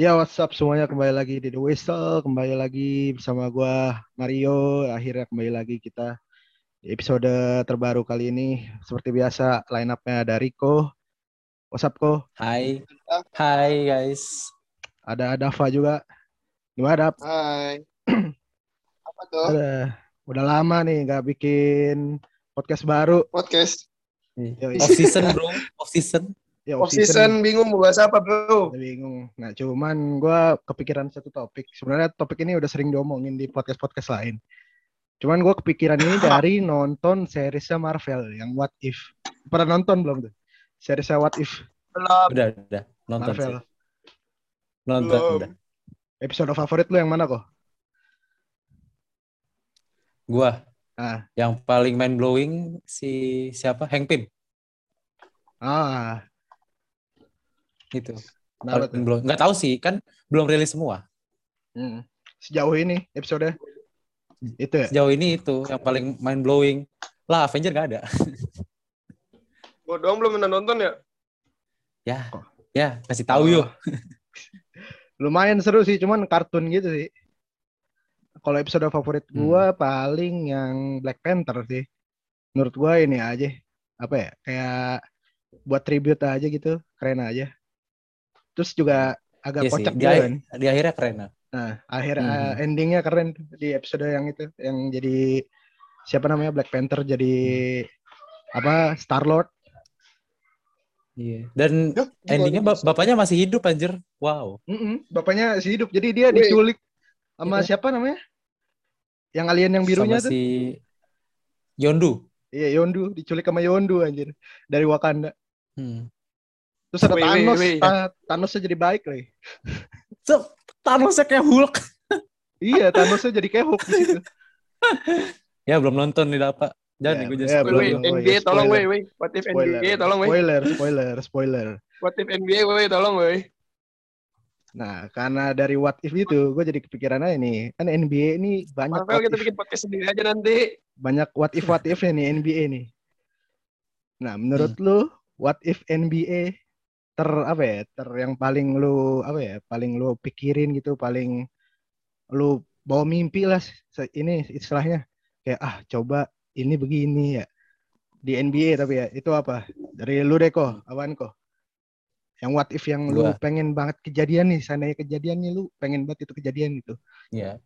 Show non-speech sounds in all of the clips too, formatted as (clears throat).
Ya, WhatsApp semuanya kembali lagi di The Whistle, kembali lagi bersama gua Mario. Akhirnya kembali lagi kita di episode terbaru kali ini. Seperti biasa, line up-nya ada Rico. WhatsApp Ko. Hai. Hai guys. Ada Dava juga. Gimana, Dav? Hai. (clears throat) Apa tuh? Ada. Udah lama nih nggak bikin podcast baru. Podcast. Off season bro. Off season. Ya, Off season bingung mau bahas apa, Bro? Udah bingung. Nah, cuman gua kepikiran satu topik. Sebenarnya topik ini udah sering diomongin di podcast-podcast lain. Cuman gua kepikiran ini (laughs) dari nonton seriesnya Marvel yang What If. Pernah nonton belum tuh? Seriesnya What If Belum. Udah, udah. Nonton Marvel. sih. Nonton Belum. udah. Episode favorit lu yang mana kok? Gua Ah, yang paling mind blowing si siapa? Hank Pym. ah, Itu. kenapa tuh? Paling blowing. Nggak tahu sih, kan belum rilis semua. Hmm. Sejauh ini episode itu ya? Sejauh ini itu yang paling mind blowing. Lah, Avenger nggak ada. (laughs) Gua doang belum pernah nonton ya? Ya, Kok? ya kasih tahu Oh. yuk. (laughs) Lumayan seru sih, cuman kartun gitu sih. Kalau episode favorit Hmm. gua paling yang Black Panther sih. Menurut gua ini aja apa ya? Kayak buat tribute aja gitu, keren aja. Terus juga agak Iya sih. kocak juga kan. di akhirnya keren. nah. Akhir Hmm. eh, endingnya keren di episode yang itu, yang jadi siapa namanya Black Panther jadi apa Star Lord. Iya. Dan Duh, endingnya bap- bapaknya masih hidup anjir. Wow. Bapaknya masih hidup, jadi dia Wih. diculik sama Iya. siapa namanya? Yang alien yang birunya Sama tuh. si Yondu. Iya Yondu, diculik sama Yondu anjir dari Wakanda. Hmm. Terus ada wih, Thanos, wih. Ta- Thanosnya jadi baik lagi. (laughs) So, Thanosnya kayak Hulk. (laughs) Iya, Thanosnya jadi kayak Hulk di situ. (laughs) Ya belum nonton nih Dapat. Jangan nih gue ya, belum, wih, belum. Oh, NBA iya, tolong, spoiler. wih, wih. What if Spoiler. NBA tolong, wih. Spoiler, spoiler, spoiler. What if NBA, wih, tolong, wih. Nah, karena dari What If itu, gue jadi kepikiran aja nih. Kan NBA ini banyak Marvel kita if, bikin podcast sendiri aja nanti. banyak what if what if nih NBA nih. Nah, menurut Hmm. lu what if NBA ter apa ya? Ter yang paling lu apa ya? Paling lu pikirin gitu, paling lu bawa mimpi lah ini istilahnya. Kayak ah, coba ini begini ya. Di NBA tapi ya, itu apa? Dari lu deh kok, apaan kok? Yang what if yang lu pengen banget kejadian nih, seandainya kejadian nih lu pengen banget itu kejadian gitu. Iya.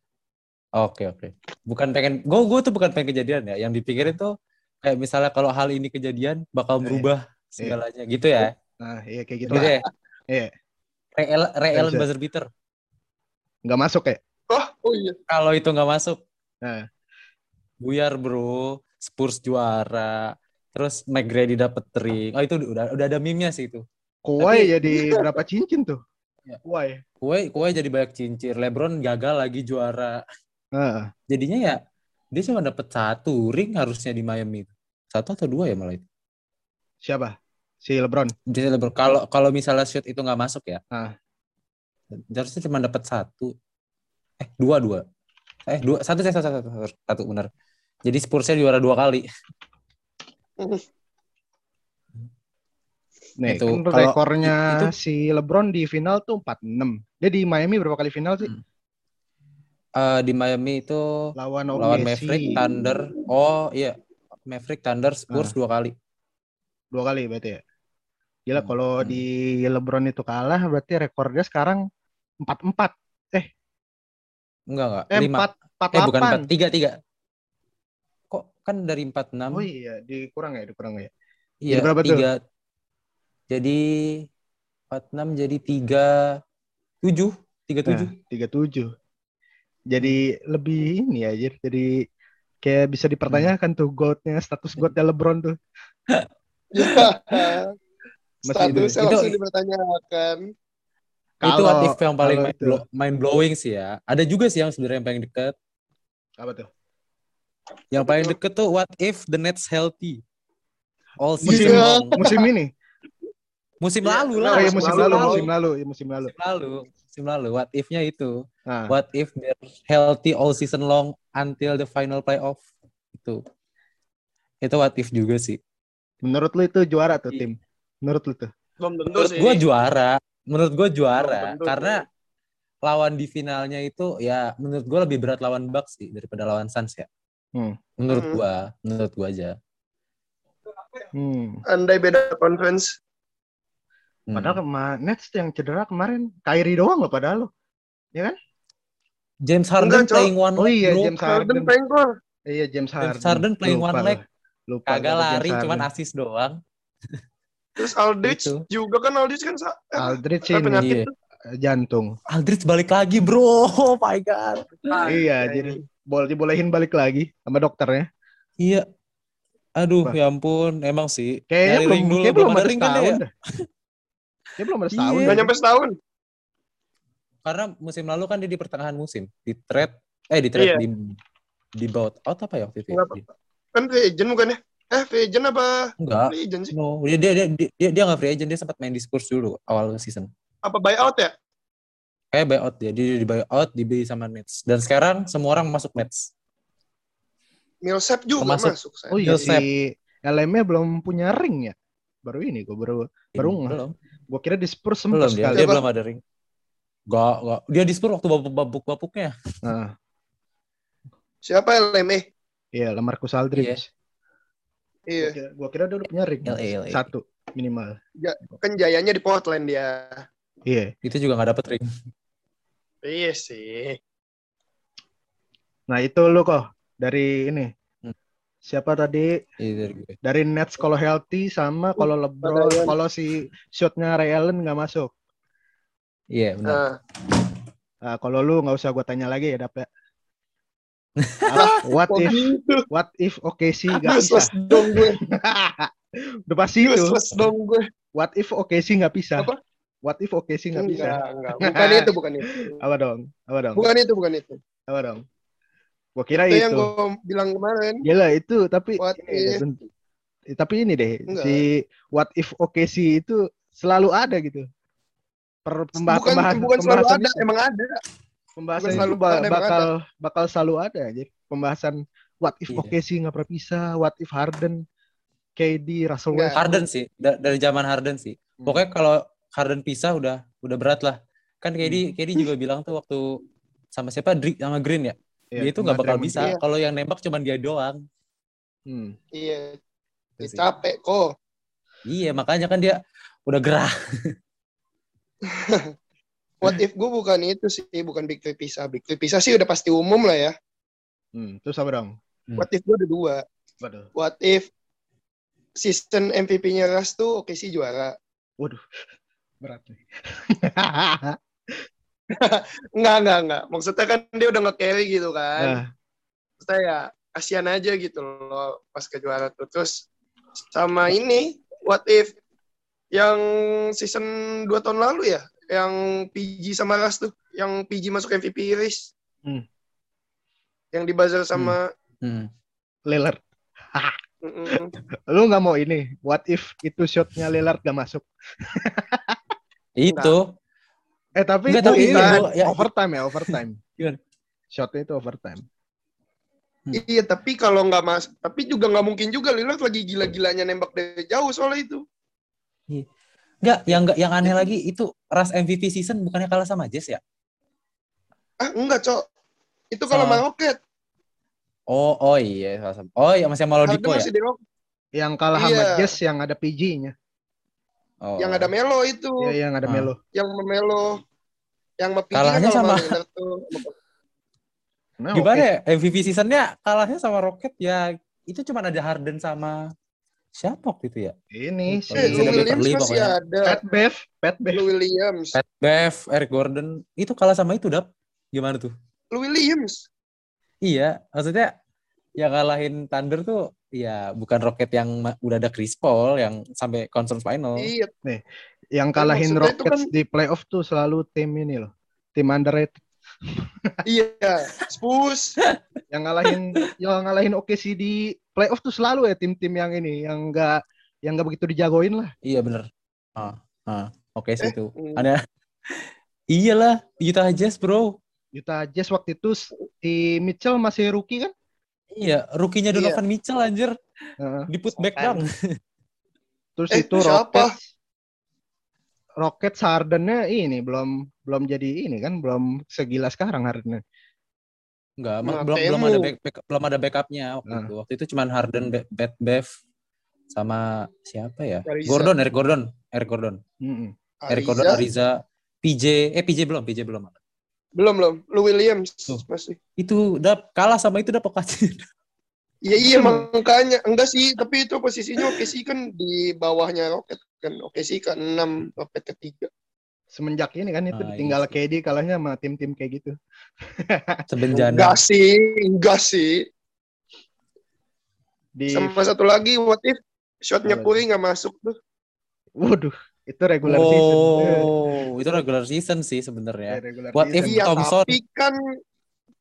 Oke oke. Bukan pengen gue gue tuh bukan pengen kejadian ya. Yang dipikirin tuh kayak misalnya kalau hal ini kejadian bakal Iya. merubah segalanya gitu ya. Nah, iya kayak gitu Gitu lah. ya. Iya. Real real Bisa. buzzer beater. Nggak masuk ya? Oh, oh iya. Kalau itu nggak masuk, Nah, buyar bro. Spurs juara. Terus McGrady dapet ring. Oh itu udah udah ada meme-nya sih itu. Kawhi Tapi- jadi berapa cincin tuh? Ya. Kawhi. Kue kue jadi banyak cincir. LeBron gagal lagi juara. Nah, Jadinya ya dia cuma dapet satu ring harusnya di Miami. Satu atau dua ya malah itu. siapa? Si LeBron. Jadi LeBron kalau kalau misalnya shoot itu nggak masuk ya. Ah. Harusnya cuma dapat satu. Eh dua dua. Eh dua satu satu satu satu, satu benar. Jadi Spursnya juara dua kali. (laughs) Nih, Itu, kan kalau rekornya itu- si LeBron di final tuh 46. Dia di Miami berapa kali final sih? Hmm. Eh, di Miami itu Lawan OKC. lawan Maverick, Thunder. Oh iya, Maverick, Thunder, Spurs Ah. dua kali. Dua kali berarti ya. Gila Hmm, kalau hmm. di LeBron itu kalah berarti rekornya sekarang 44. Enggak enggak, Eh, lima. 4 Eh bukan 48. empat, tiga tiga. Kok kan dari empat enam? Oh iya, dikurang ya, dikurang ya. Iya, Jadi berapa tuh? tiga. Jadi empat enam jadi tiga tujuh, tiga tujuh. Nah, 37. Jadi lebih ini aja. Jadi kayak bisa dipertanyakan tuh goatnya, status goatnya LeBron tuh. (laughs) Masih itu. Statusnya Itu- langsung dipertanyakan. itu what if yang paling mind, itu. blow- mind blowing sih ya. Ada juga sih yang sebenarnya yang paling deket. Apa tuh? Yang paling deket tuh what if the Nets healthy all Musim, season Iya. (laughs) long. musim ini. Musim Iya, lalu lah. Oh iya, musim musim lalu, lalu, lalu. musim lalu, ya musim lalu. Musim lalu. Musim lalu. What if-nya itu. Nah, What if they're healthy all season long until the final playoff. Itu. Itu what if juga sih. menurut lu itu juara tuh Iya. tim. Menurut lu tuh. Belum tentu Menurut sih. gue juara. Menurut gue juara. Tentu Karena lawan di finalnya itu ya menurut gue lebih berat lawan Bucks sih daripada lawan Suns ya. Hmm. Menurut Hmm. gua, menurut gua aja. Hmm. Andai beda conference. Hmm. Padahal kema- Nets yang cedera kemarin Kyrie doang loh padahal lo. James Harden Enggak, playing one Oh leg, iya, bro. James Harden Harden. pengkor. Iya James Harden. Harden playing Lupa one leg. Lupa Kagak James lari, cuman asis doang. (laughs) Terus Aldridge Gitu. juga kan Aldridge kan eh, Aldridge apa ini penyakit Iya. jantung. Aldridge balik lagi, bro. (laughs) Oh my god. Iya, Anjay. jadi boleh dibolehin balik lagi sama dokternya. Iya. Aduh, Wah. ya ampun, emang sih. Kayaknya belum, ring dulu, kayak belum ada ring kan setahun ya? dah. Kayak belum ada setahun. Iya. Nggak nyampe setahun. Karena musim lalu kan dia di pertengahan musim, di trade eh di trade Iya. di di bought out apa ya waktu itu? ya? Apa- Kan free agent bukan ya? Eh, free agent apa Enggak. free agent sih? No, dia dia dia dia, dia, dia nggak free agent, dia sempat main di Spurs dulu awal season. Apa buyout ya? Kayak buyout dia, dia di buyout dibeli sama Nets. Dan sekarang semua orang masuk Nets. Millsap juga Termasuk- masuk. saya. Oh iya Millsap. si LM-nya belum punya ring ya. Baru ini gue baru baru nggak. belum, Gue kira di Spurs belum sempet dia, sekali. dia Siapa? belum ada ring. Gak, gak. Dia di Spurs waktu babuk-babuk-babuknya. Nah, Siapa LME? iya Lamarcus Aldridge. Iya. Gua kira, gua kira dia udah punya ring. LA, LA. Satu minimal. Kan jayanya di Portland dia. Iya. Itu juga gak dapet ring. Iya sih. Nah itu lu kok dari ini. Hmm. Siapa tadi Iya dari gue. dari Nets kalau healthy sama kalau LeBron Ryan. kalau si shotnya Ray Allen nggak masuk. Iya benar. Nah, Nah, kalau lu nggak usah gua tanya lagi ya Dap ya. Ah, (laughs) what if what if OKC nggak Useless bisa? dong gue. (laughs) Udah pasti itu. Dong gue. What if OKC nggak bisa? Apa? What if OKC nggak bisa? Enggak, enggak. (laughs) Bukan itu, bukan itu. Apa dong? Apa dong? Bukan itu, bukan itu. Apa dong? Gua kira Itu itu. yang gue bilang kemarin. Gila itu tapi What ini if? eh, tapi ini deh Enggak. si what if OKC itu selalu ada gitu. Per pemba- Bukan, pembahasan bukan selalu pembahasan ada, itu, emang ada. Pembahasan bukan itu selalu ba- ada, emang bakal bakal selalu ada jadi pembahasan what if Iya. OKC nggak pernah bisa, what if Harden, KD, Russell Enggak. Westbrook. Harden sih, da- dari zaman Harden sih. Hmm. Pokoknya kalau Harden pisah udah udah berat lah. Kan KD KD juga bilang tuh waktu sama siapa Dri sama Green ya. Iya, dia itu nggak bakal bisa. Iya. Kalau yang nembak cuman dia doang. Hmm. Iya, capek kok. Iya, makanya kan dia udah gerah. (laughs) What if gue bukan itu sih, bukan big three pisah. Big three pisah sih udah pasti umum lah ya. Hmm. Terus apa dong? Hmm. What if gue ada dua. Waduh. What if season MVP-nya Ras tuh oke sih juara. Waduh. Berat nih. (laughs) Enggak, enggak, enggak. Maksudnya kan dia udah nge-carry gitu kan. nah, Maksudnya ya kasihan aja gitu loh pas ke juara tuh. Terus sama ini, what if yang season 2 tahun lalu ya, yang PG sama Ras tuh, yang PG masuk MVP race. Hmm. Yang di buzzer sama Hmm. Lillard. Mm-mm. Lu nggak mau ini? What if itu shotnya Lillard gak masuk? (laughs) Itu Eh tapi Enggak, itu tapi ini iya, ya, overtime ya overtime. Gimana? Shotnya itu overtime. Iya, tapi kalau nggak mas, tapi juga nggak mungkin juga Lillard lagi gila-gilanya nembak dari jauh soalnya itu. Enggak yang enggak yang aneh lagi itu Ras MVP season bukannya kalah sama Jazz ya? Ah, enggak, Cok. Itu kalau Sama- Rocket. Oh, oh iya, Oh iya masih sama Oladipo ya? masih di Rocket. Yang kalah sama Iya. Jazz yang ada PG-nya. Oh. Yang ada Melo itu. Ya, yang ada Ah. Melo. Yang Melo. Yang sama PG Kalahnya sama-. Nah, Gimana ya MVP seasonnya kalahnya sama Rocket ya itu cuma ada Harden sama siapa waktu itu ya? Ini si Lou Williams masih pokoknya. ada. Pat Bev, Pat Bev. Lou Williams. Pat Bev, Eric Gordon itu kalah sama itu dap gimana tuh? Lou Williams. Iya, maksudnya yang ngalahin Thunder tuh ya bukan Rocket yang udah ada Chris Paul yang sampai conference final. Iya. Yang kalahin Rockets kan- di playoff tuh selalu tim ini loh. Tim underrated. Iya. Spurs. Yang ngalahin yang ngalahin OKC di playoff tuh selalu ya tim-tim yang ini yang enggak yang enggak begitu dijagoin lah. Iya bener. Ah, ah, oke sih Eh, itu. hmm. Ada. Iyalah, Utah Jazz bro. Utah Jazz waktu itu si Mitchell masih rookie kan? Iya, rookie-nya Iya. Donovan Mitchell anjir. Heeh. Di put back down. Terus Eh, itu siapa? Rockets Rockets Harden-nya ini belum belum jadi ini kan, belum segila sekarang Harden. Enggak, Nah, belum belum ada back, back- belum ada backupnya waktu Nah. itu. Waktu itu cuman Harden, Bad Bev sama siapa ya? Ariza. Gordon, Eric Gordon, Eric Gordon, Mm-mm. Eric Gordon, Ariza, PJ, eh PJ belum, PJ belum. Belum belum. Lu Williams Tuh. masih. Itu udah kalah sama itu udah pokoknya. Iya iya makanya enggak sih, tapi itu posisinya oke sih kan di bawahnya Rocket kan. Oke sih ke 6, Rocket ketiga. Semenjak ini kan itu Ah, iya tinggal sih. KD kalahnya sama tim-tim kayak gitu. (laughs) Sebenjana. Enggak sih, enggak sih. Di Sama satu lagi what if shotnya Curry nggak masuk tuh. waduh, itu regular season. Eh, Oh, itu regular season sih sebenarnya. regular What if season. Iya, Thompson. tapi kan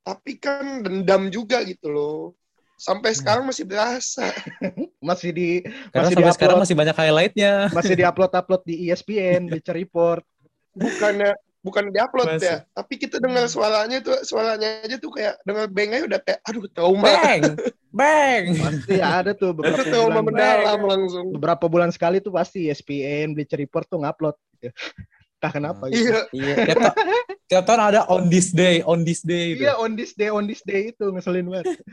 tapi kan dendam juga gitu loh. Sampai sekarang masih berasa. (laughs) masih di Karena masih sampai sekarang diupload masih banyak highlightnya. masih diupload-upload (laughs) di E ESPN, Bleacher Report. Bukannya bukan diupload Masih. ya, tapi kita dengar suaranya tuh suaranya aja tuh kayak dengar bengnya udah kayak aduh trauma. Bang, bang. Pasti ada tuh (laughs) beberapa Itu trauma bulan mendalam langsung. beberapa bulan sekali tuh pasti ESPN, Bleacher Report tuh ngupload gitu. (laughs) Entah kenapa gitu. Iya, Iya, tiap, tahun ada on this day, on this day itu. Iya, on this day, on this day itu ngeselin banget. (laughs)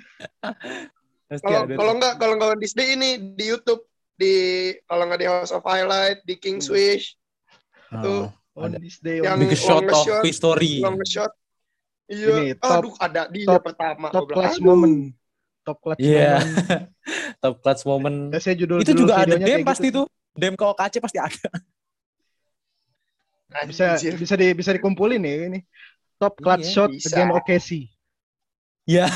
Kalau kalau nggak kalau nggak Disney ini di YouTube di kalau nggak di House of Highlight di King Hmm. Swish Oh, tuh, On Ada. this day, Yang on Big this shot long of shot, history. long shot. Iya, Ini, top- aduh ada dia top- pertama. top clutch aduh. moment. Top clutch Iya. moment. (laughs) Top clutch moment. Biasanya judul itu juga ada dem pasti gitu. tuh. Dem ke OKC pasti ada. Bisa Anjir. bisa di bisa dikumpulin ya ini. Top clutch Iya, shot bisa. against OKC. Iya.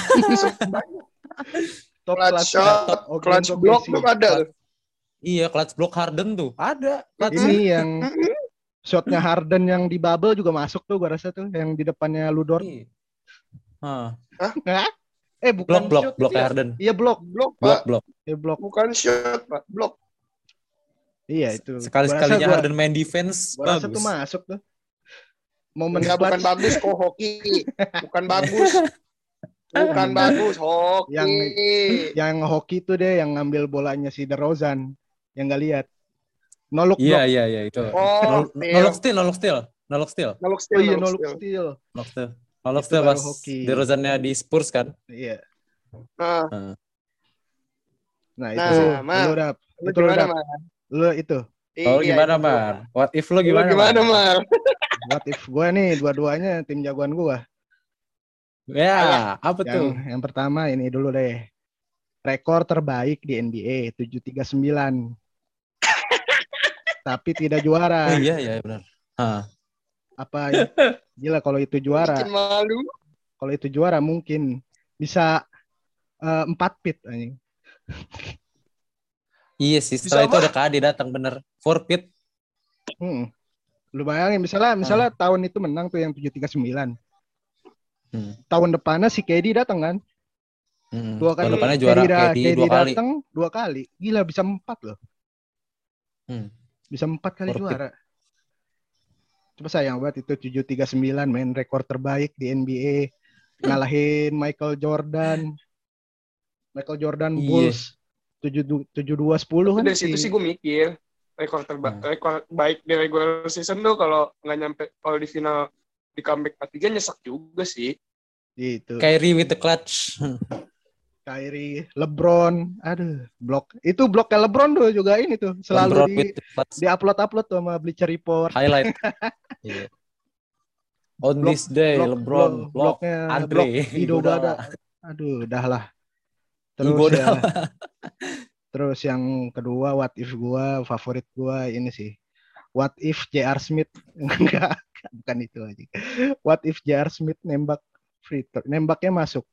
(laughs) Top clutch shot, against clutch block tuh ada. Iya, clutch block Harden tuh. Ada. Clutch Ini yang (laughs) shotnya Harden yang di bubble juga masuk tuh gua rasa tuh yang di depannya Ludor. Hah. Hah? Eh bukan Blok blok shot, blok iya. Harden. Iya blok, Blok, Blok blok. iya blok. Bukan shot, Pak. Blok. Iya itu. Sekali-sekalinya Gua rasa Harden main defense Gua rasa bagus. tuh masuk tuh. Momen Enggak, bukan bagus kok hoki. (laughs) Bukan bagus. Bukan bagus hoki. Yang- yang hoki tuh deh yang ngambil bolanya si DeRozan yang nggak lihat. No look Iya iya iya itu. Oh, Nol- Nolok steal, nolok steal, nolok steal, Noluk Oh steal, iya noluk no look steal. nolok steal. Nolok Itu steal baru pas. DeRozannya di Spurs kan. Iya. Nah, Nah, itu Nah, sih. Mar. Lu udah lu itu lu gimana, udah Mar? lu itu. Oh Iya, gimana itu. Mar? What if Lu gimana? gimana, Mar? What if gua nih dua-duanya tim jagoan gua. Ya, apa Yang tuh? yang pertama ini dulu deh. Rekor terbaik di NBA 739. Tapi tidak Oh juara. iya iya benar. Hah. Apa gila kalau itu juara. Bikin malu. Kalau itu juara mungkin bisa eh, empat pit anjing. Iya sih, Bisa setelah itu apa? ada KD datang bener. Forfeit. Hmm. Lu bayangin misalnya misalnya tahun itu menang tuh yang 739. Hmm. Tahun depannya si KD datang kan? Hmm. Dua kali. Tahun depannya juara KD, da- KD KD dua kali. datang dua kali. Gila bisa empat loh. Hmm. Bisa empat kali Worth it. juara. Coba sayang banget itu 739 main rekor terbaik di NBA. Ngalahin Michael Jordan. Michael Jordan Iya. Bulls 72 10 Tapi kan. dari situ si- sih gue mikir rekor terbaik Hmm. rekor baik di regular season tuh kalau nggak nyampe kalau di final di comeback ketiga nyesek juga sih. Gitu. Kyrie with the clutch. (laughs) Kyrie, LeBron, aduh, blok. Itu bloknya LeBron tuh juga ini tuh selalu LeBron di di upload upload tuh sama Bleacher Report. Highlight. (laughs) Iya. On Blok- this day, blok- LeBron, blok- block, bloknya Andre, blok Iguodala. Aduh, udah lah. Terus Iguodala. ya, (laughs) terus yang kedua what if gua favorit gua ini sih. What if JR Smith (laughs) enggak bukan itu aja. What if JR Smith nembak free throw, nembaknya masuk.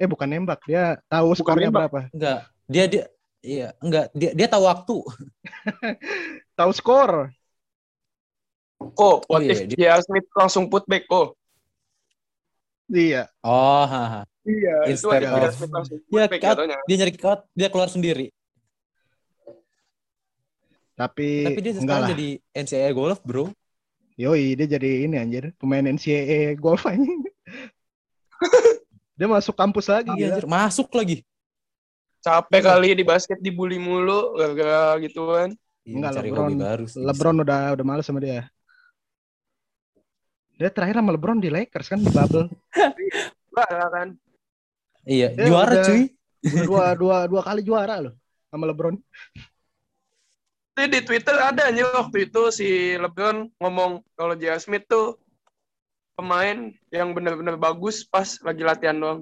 Eh bukan nembak, dia tahu Bukan skornya nembak. berapa. Enggak, dia dia iya, enggak, dia dia tahu waktu. (laughs) Tahu skor. Kok what iya, if dia-. Smith langsung put back kok? Iya. Oh, haha. Iya, itu Instead ada J.R. of- Smith langsung put Ya, back cut. Dia nyari out, dia keluar sendiri. Tapi, Tapi dia enggak sekarang lah. jadi NCAA golf, bro. Yoi, dia jadi ini anjir, pemain NCAA golf anjing. (laughs) dia masuk kampus lagi Iya, anjir. masuk lagi. Capek kali di basket dibully mulu gara-gara gituan. Iya, Enggak, cari LeBron- hobi baru sih. LeBron udah udah males sama dia. Dia terakhir sama LeBron di Lakers kan di bubble. (laughs) Lah kan. Iya, Ya, juara udah. cuy. Dua (laughs) dua dua kali juara loh sama LeBron. Itu di Twitter ada aja waktu itu si LeBron ngomong kalau J.R. Smith tuh pemain yang benar-benar bagus pas lagi latihan doang.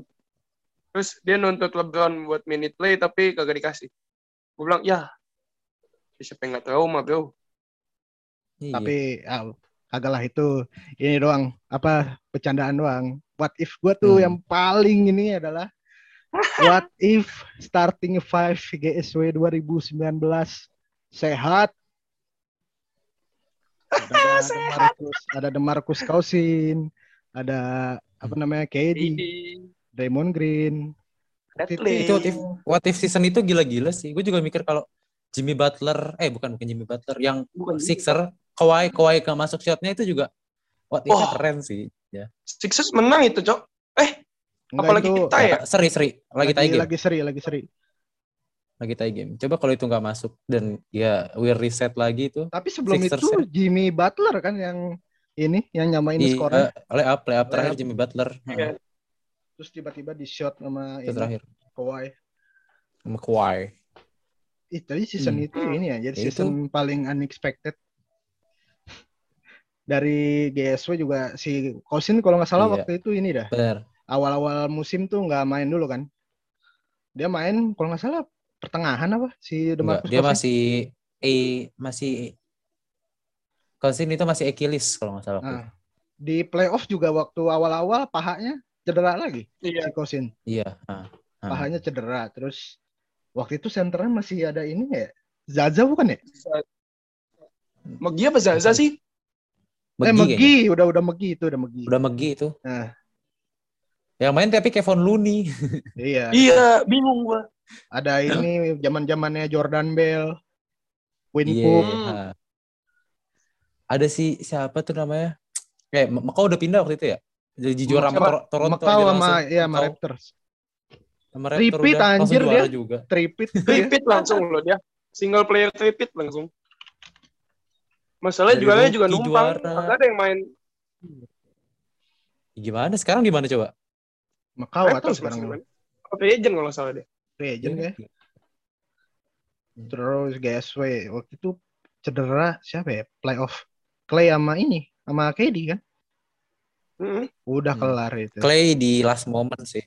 Terus dia nuntut LeBron buat minute play tapi kagak dikasih. Gue bilang, ya siapa yang nggak trauma bro. Iya. Tapi ah, kagak lah itu ini doang apa bercandaan doang. What if gua tuh Hmm. yang paling ini adalah What if starting five GSW 2019 sehat? Ada Demarcus, ada (laughs) Demarcus Cousins, ada apa namanya KD, Di Draymond Green. Itu what if, what if season itu gila-gila sih. Gue juga mikir kalau Jimmy Butler, eh bukan bukan Jimmy Butler, yang Bukan Sixer, Kawhi, Kawhi gak masuk shotnya itu juga what if Oh. keren sih. Ya. Sixers menang itu, Cok. Eh, Enggak, apalagi itu kita ya. Seri seri lagi tie game, lagi seri, lagi seri. Lagi tie game. Coba kalau itu nggak masuk dan ya we reset lagi itu. Tapi sebelum Sixers itu Jimmy Butler kan yang ini yang nyamain Di skornya. eh, lay up, lay up terakhir. Jimmy Butler. Iya. Heeh, Terus tiba-tiba di shot sama itu ini, terakhir Kawhi. sama Kawhi. Ih, tadi season Hmm. itu ini ya, jadi Ya, itu. season paling unexpected. Dari GSW juga si Cousin kalau nggak salah Iya. waktu itu ini dah. Benar. Awal-awal musim tuh nggak main dulu kan. Dia main kalau nggak salah pertengahan apa si Enggak, Demarcus dia Cousins? masih eh masih Cousin itu masih Achilles kalau nggak salah. waktu Nah, di playoff juga waktu awal-awal pahanya cedera lagi Iya. si Cousin. itu. Iya. nah. Ah. Pahanya cedera. Terus waktu itu senternya masih ada ini ya. Zaza bukan ya? Megi apa Zaza sih? eh Megi kayaknya. Megi, udah udah Megi itu udah Megi. Udah Megi itu. Nah, Yang main tapi Kevin Looney. (laughs) iya. Iya, bingung gua. Ada ini zaman-zamannya Jordan Bell, Quinn Iya. Cook. Ada si siapa tuh namanya? Kayak Mekau udah pindah waktu itu ya? Jadi juara sama? Tor- Toronto aja sama ya sama Raptors. sama Raptor Repeat, udah anjir dia. juga. Tripit. (laughs) Tripit langsung loh dia. Single player tripit langsung. Masalahnya juaranya juga numpang. Kagak ada yang main Gimana? Sekarang gimana coba? Macau atau Raptors sekarang. Apa agent kalau salah dia. Free agent ya. Iya. Terus GSW waktu itu cedera siapa ya? Playoff. Clay sama ini, sama KD kan? Hmm. Udah Hmm. kelar itu. Clay di last moment sih.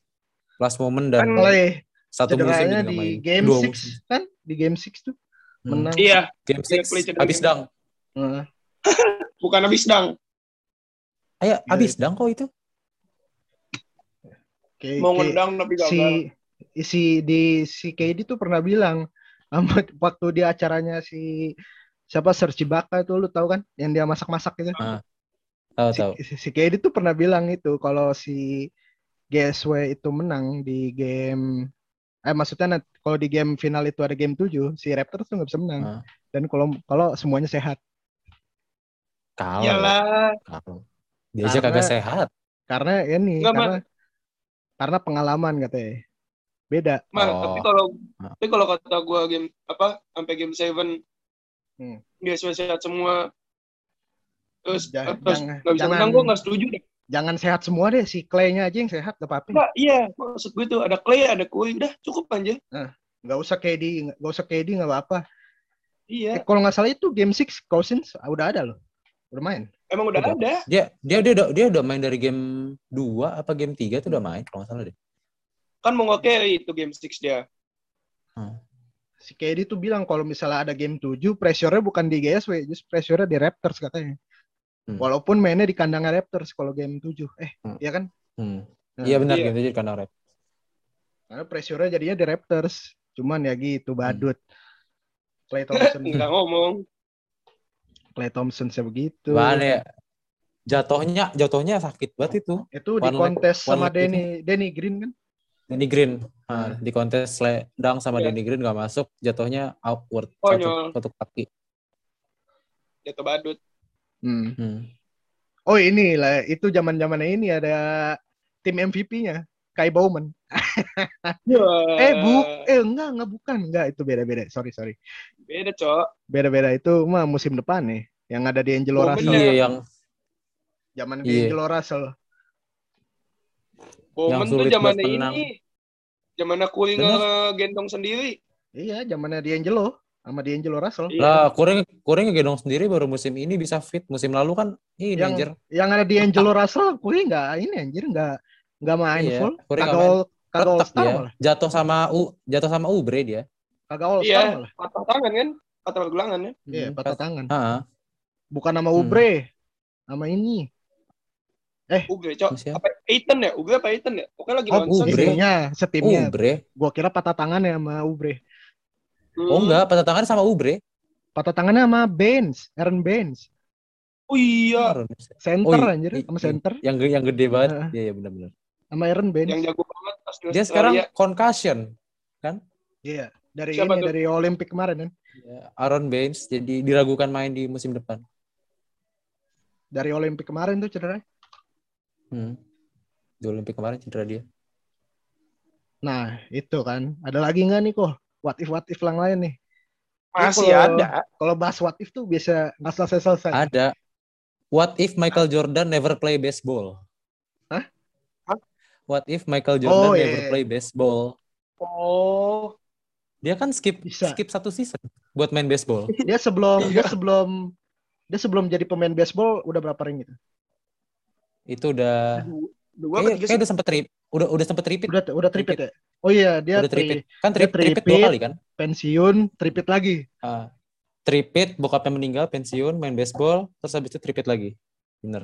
Last moment dan Kan Clay satu musim di main. game Dua 6 musim. kan? Di game 6 tuh Hmm. menang. Iya, Game Iya, 6 Clay cedera habis dang. Heeh. (laughs) bukan habis dang. Ayo, Iya, habis itu. dang kok itu. Kayak- Mau ngedang tapi gagal. si si di si KD tuh pernah bilang (laughs) waktu di acaranya si siapa Serge Ibaka itu lu tahu kan yang dia masak-masak gitu. Tahu si, tahu. si, si KD tuh pernah bilang itu kalau si GSW itu menang di game eh maksudnya kalau di game final itu ada game 7 si Raptors tuh nggak bisa menang Ah. dan kalau kalau semuanya sehat Kalah. Iyalah. Kalah. Dia aja kagak sehat. karena ini karena karena pengalaman katanya beda Mal, Oh. tapi kalau Ah. tapi kalau kata gua game apa sampai game 7 Hmm. dia sehat semua terus Ja- terus jangan- nggak bisa jangan- menang gua nggak setuju deh. jangan sehat semua deh si Clay-nya aja yang sehat gak apa-apa Nggak, iya maksud gue tuh ada Clay ada Kue udah cukup aja. nggak usah KD nggak usah KD nggak apa-apa Iya, eh, kalau nggak salah itu game 6 Cousins udah ada loh udah main emang udah, Udah. ada. Dia dia dia udah, dia udah main dari game 2 apa game 3 tuh udah main kalau nggak salah deh. Kan mau nggak carry itu game 6 dia. si KD tuh bilang kalau misalnya ada game 7 pressure-nya bukan di GSW just pressure-nya di Raptors katanya Hmm. walaupun mainnya di kandangnya Raptors kalau game 7 eh Hmm. iya kan Hmm. Nah, Iya benar iya. game 7 di kandang Raptors. karena pressure-nya jadinya di Raptors cuman ya gitu badut Clay (laughs) Thompson Nggak ngomong. Clay Thompson saya begitu Mana ya? Jatuhnya jatuhnya sakit banget itu. itu di One kontes sama Denny Denny Green kan Danny Green Hmm. Nah, di kontes sledang sama Iya. Danny Green gak masuk, jatuhnya outward Konyol. satu, satu kaki. Jatuh badut. Hmm. Hmm. oh ini lah itu zaman zamannya ini ada tim MVP-nya Kai Bowman (laughs) eh bu eh enggak enggak bukan enggak itu beda beda sorry sorry Beda, Cok. beda beda itu mah musim depan nih yang ada di Angelo Bowman Russell ya. Iya yang Zaman Iya. D'Angelo Russell. Bowman tuh sulit zamannya menang. ini. Zamannya Curry Bener. ngegendong sendiri. Iya, zamannya D'Angelo sama D'Angelo Russell. Iya. Lah, Kuring Kuring ngegedong sendiri baru musim ini bisa fit. Musim lalu kan ini Yang- anjir. Yang ada D'Angelo Russell, gue nggak ini anjir nggak nggak main Iya, full. Kagak kagak all star dia. malah. Jatuh sama U, jatuh sama Ubre dia. Kagak all Iya. star malah. Patah tangan kan? Patah pergelangan ya. Iya, Hmm, patah tangan. Heeh. Bukan nama Hmm. Ubre, nama ini. Ugre, cok. Siapa? Apa Aiton ya? Ugre apa Aiton ya? Pokoknya lagi Oh, Ubre. Istrinya, setimnya. Ubre. Gua kira patah tangan ya sama Ubre. Hmm. Oh enggak, patah tangan sama Ubre. Patah tangannya sama Benz, Aaron Benz. Oh iya. Center Oh, iya, anjir, sama center. Yang ge- yang gede banget. Iya, iya benar-benar. Sama Aaron Benz. Yang jago banget pas di Dia sekarang concussion. Iya, dari Siapa ini tuh? dari Olimpik kemarin kan. Ya, Aaron Baines jadi diragukan main di musim depan. Dari Olimpik kemarin tuh cedera. Hmm. Di Olimpik kemarin cedera dia. Nah, itu kan. Ada lagi nggak nih kok? What if what if yang lain nih? Masih Kalau- ada. Kalau bahas what if tuh biasa nggak selesai-selesai. Ada. What if Michael Jordan never play baseball? Hah? Hah? What if Michael Jordan Oh, iya, never iya. play baseball? Oh. Dia kan skip Bisa. skip satu season buat main baseball. Dia sebelum (laughs) dia sebelum dia sebelum jadi pemain baseball udah berapa ring gitu? Itu udah Dua kayak, kayak udah sempet trip, udah udah sempet tripit, Udah udah tripit ya? Oh iya, dia udah tripit. tri- Kan trip, tripit dua kali kan? pensiun, tripit lagi. Ah, tripit, bokapnya meninggal, pensiun, main baseball, terus habis itu tripit lagi. Bener.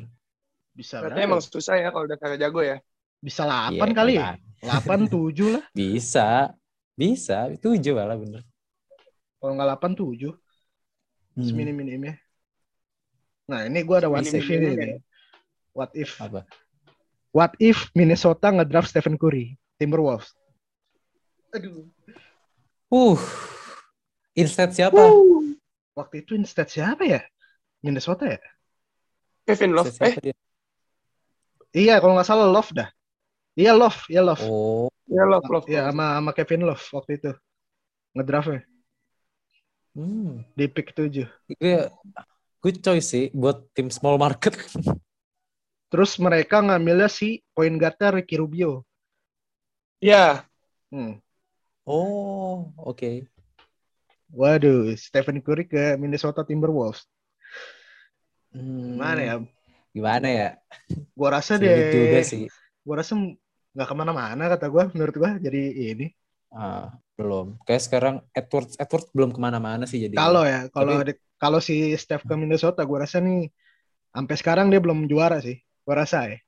Bisa Berarti emang susah ya kalau udah kagak jago ya. Bisa 8 Iya, kali ya? 8 7 (laughs) lah. Bisa. Bisa, tujuh malah bener. Kalau nggak 8 7. Hmm. Seminim-minimnya. Nah, ini gua ada if ini. What if Apa? What if Minnesota ngedraft Stephen Curry, Timberwolves? Aduh. Uh. Instead siapa? Waktu itu instead siapa ya? Minnesota ya? Kevin Love. Eh, dia? Iya, kalau nggak salah Love dah. Iya Love, iya Love. Oh, ya Love Love. Iya, sama sama Kevin Love waktu itu. Ngedraftnya hmm. di pick 7. Gue good choice sih buat tim small market. (laughs) Terus mereka ngambilnya si point guardnya Ricky Rubio. Ya. Hmm. Oh, oke. Waduh, Stephen Curry ke Minnesota Timberwolves. Hmm, Mana ya? Gimana ya? Gua rasa Sulit juga deh. sih. Gua rasa nggak ke mana-mana kata gua. Menurut gua jadi ini. Ah, belum. Kayak sekarang Edwards Edwards belum ke mana-mana sih jadi. Kalau ya, kalau Tapi- kalau si Steph ke Minnesota, gua rasa nih sampai sekarang dia belum juara sih. Gua rasa ya.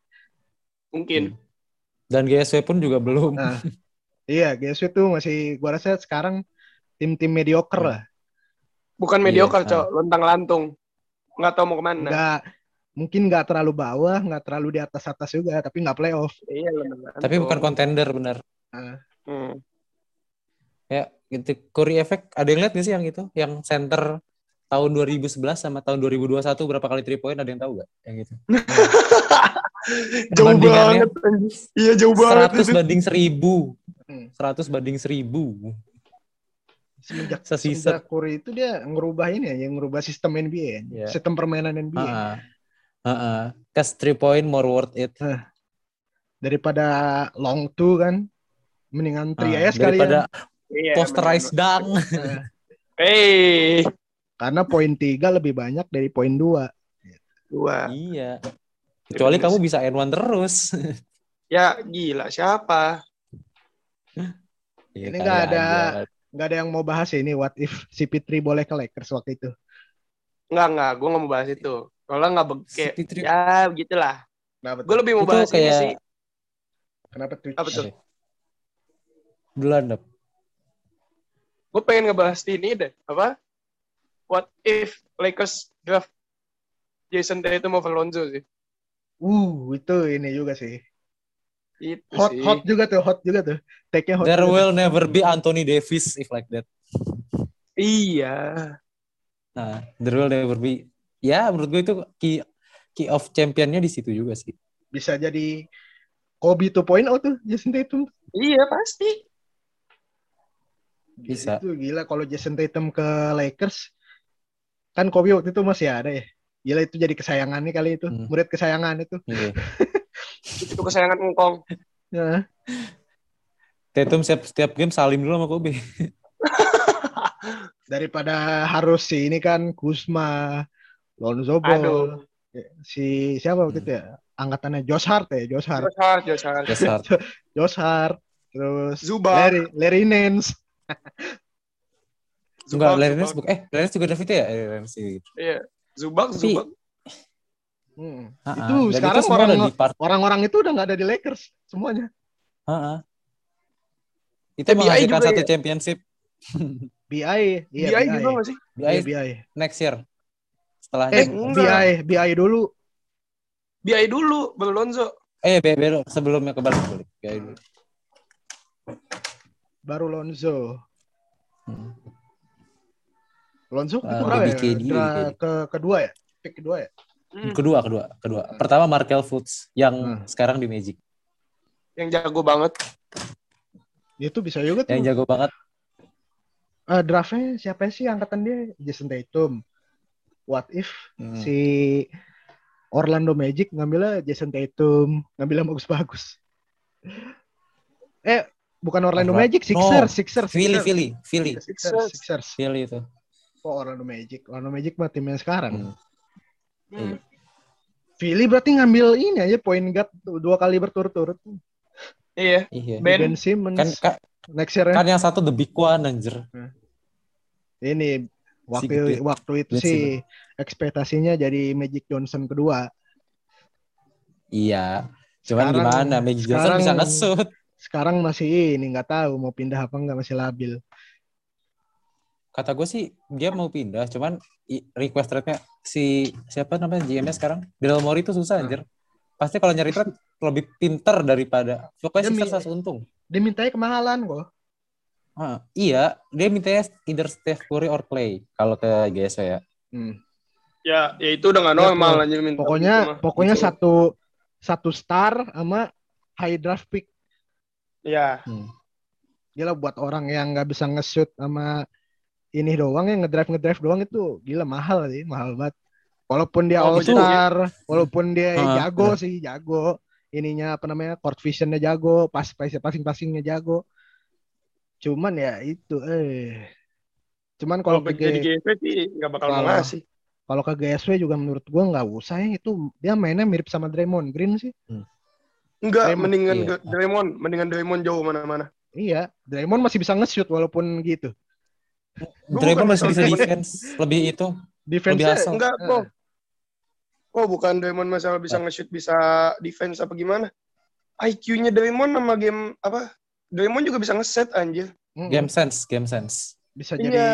Mungkin. Dan GSW pun juga belum. Nah, iya, GSW tuh masih gua rasa sekarang tim-tim mediocre lah. Bukan Iya, mediocre, ah. Cok. Lontang lantung. Nggak tahu mau ke mana. Nggak mungkin nggak terlalu bawah, nggak terlalu di atas-atas juga, tapi nggak playoff. Iya. Tapi bukan kontender benar. Hmm. Ya, gitu. Curry Effect ada yang lihat nggak sih yang itu? Yang center tahun 2011 sama tahun 2021 berapa kali 3 point ada yang tahu gak? Yang itu. (laughs) Jauh banget. Iya, jauh banget. 100 banding 1000. Hmm. 100 banding 1000. Semenjak Sesisa. semenjak Curry itu dia ngerubah ini ya, yang ngerubah sistem NBA, Iya. sistem permainan NBA. Heeh. Heeh. Cause 3 point more worth it. Daripada long two kan, mendingan three Ah, aja sekali daripada ya. Posterized dunk. Nah, Eh, Karena poin tiga lebih banyak dari poin dua. dua. iya. Kecuali kamu bisa N1 terus. (laughs) Ya, gila. Siapa? Ya, Ini nggak ada. Nggak ada yang mau bahas ini what if CP3 boleh ke Lakers waktu itu. Enggak, enggak. Gue nggak mau bahas itu. Kalau nggak be- kayak, CP3. ya begitulah. Kenapa Gue lebih mau Itu bahas ini kayak- sih. Kenapa tuh? Apa tuh? Duluan, Dap. Gue pengen ngebahas ini deh. Apa? What if Lakers draft Jason Tatum over Lonzo sih? Uh, itu ini juga sih. Itu Hot sih. hot juga tuh, hot juga tuh. Take-nya hot. There juga. will never be Anthony Davis if like that. Iya. Nah, there will never be. Ya, menurut gue itu key key of championnya di situ juga sih. Bisa jadi Kobe 2.0 tuh Jason Tatum. Iya, pasti. Bisa. Itu gila kalau Jason Tatum ke Lakers. Kan Kobe waktu itu masih ada ya. Gila itu jadi kesayangannya kali itu. Hmm. Murid kesayangan itu. Iya. (laughs) Itu kesayangan engkong. Ya. Tatum setiap, setiap game salim dulu sama Kobe. (laughs) Daripada harus si ini kan Kusma, Lonzo Ball, Aduh. si siapa waktu itu ya? Angkatannya Josh Hart ya, Josh Hart. Josh Hart, Josh Hart. Yes, Hart. (laughs) Josh Hart, terus Zubac. Larry, Larry Nance. Enggak, Larry. Nance bu- eh Larry juga draft itu ya? Eh, Larry. Iya. Zubak, Tapi- Zubak. Hmm. Ha-ha. Itu Dan sekarang semua orang- ada di part. Orang-orang itu udah nggak ada di Lakers semuanya. Ha-ha. Itu Eh, BI juga satu ya? championship BI, iya BI juga nggak sih? BI Iya, BI. next year. Setelahnya. Eh. BI, BI dulu. BI dulu, baru Lonzo. Eh, be- be- sebelumnya ke balik balik. BI dulu. baru Lonzo. Hmm. Lonzo Ah, itu berapa ya? Ke kedua ya? Pick kedua ya? Hmm, Kedua, kedua, kedua. Pertama Markel Fultz yang Hmm. sekarang di Magic. Yang jago banget. Itu bisa juga tuh. Yang jago banget. Eh, draftnya siapa sih angkatan dia? Jason Tatum. What if Hmm. si Orlando Magic ngambilnya Jason Tatum, ngambilnya bagus-bagus. Eh, bukan Orlando Orla- Magic, No. Sixers, Sixers. Philly, Sixers. Philly, Philly, Sixers, Sixers. Philly itu. Oh, Orlando Magic. Orlando Magic mah timnya sekarang. Hmm. Hmm. Philly berarti ngambil ini aja point guard dua kali berturut-turut. Iya. Iya. Ben. Ben Simmons. Kan, kan, next year kan yang satu the big one anjir. Ini waktu gede. waktu itu Ben sih ekspektasinya jadi Magic Johnson kedua. Iya. Cuman Sekarang- gimana Magic Johnson sekarang- bisa nge-shoot. Sekarang masih ini nggak tahu mau pindah apa nggak masih labil. Kata gue sih dia mau pindah, cuman request trade-nya si siapa namanya GM-nya sekarang? Daryl Morey itu susah anjir. Pasti kalau nyari trade lebih pinter daripada pokoknya Sixers harus untung. Dia mintanya kemahalan kok. Ah, iya, dia mintanya either Steph Curry or Clay kalau ke GSW ya. Hmm. Ya, ya itu udah nggak Ya, normal pokok- anjir minta Pokoknya mah. pokoknya satu satu star sama high draft pick. Ya, Hmm. Gila buat orang yang nggak bisa nge-shoot sama ini doang yang ngedrive ngedrive doang itu gila mahal sih, mahal banget. Walaupun dia Oh, all star, walaupun dia Ah, jago sih, jago. Ininya apa namanya? court visionnya jago, pas passing passingnya jago. Cuman ya itu eh cuman kalau ke jadi G- GSP sih nggak bakal Kalau- ngasih. kalau ke GSW juga menurut gua nggak usah ya itu dia mainnya mirip sama Draymond Green sih. Enggak, Draymond, mendingan iya. Draymond, mendingan Draymond jauh mana-mana. Iya, Draymond masih bisa nge-shoot walaupun gitu. Draymond masih bisa defense, lebih itu. Defense-nya asal. Enggak, Eh. kok. Kok bukan Draymond masalah bisa nge-shoot, bisa defense apa gimana? IQ-nya Draymond sama game apa? Draymond juga bisa nge-set anjir. mm, Game sense, game sense. bisa Iya, jadi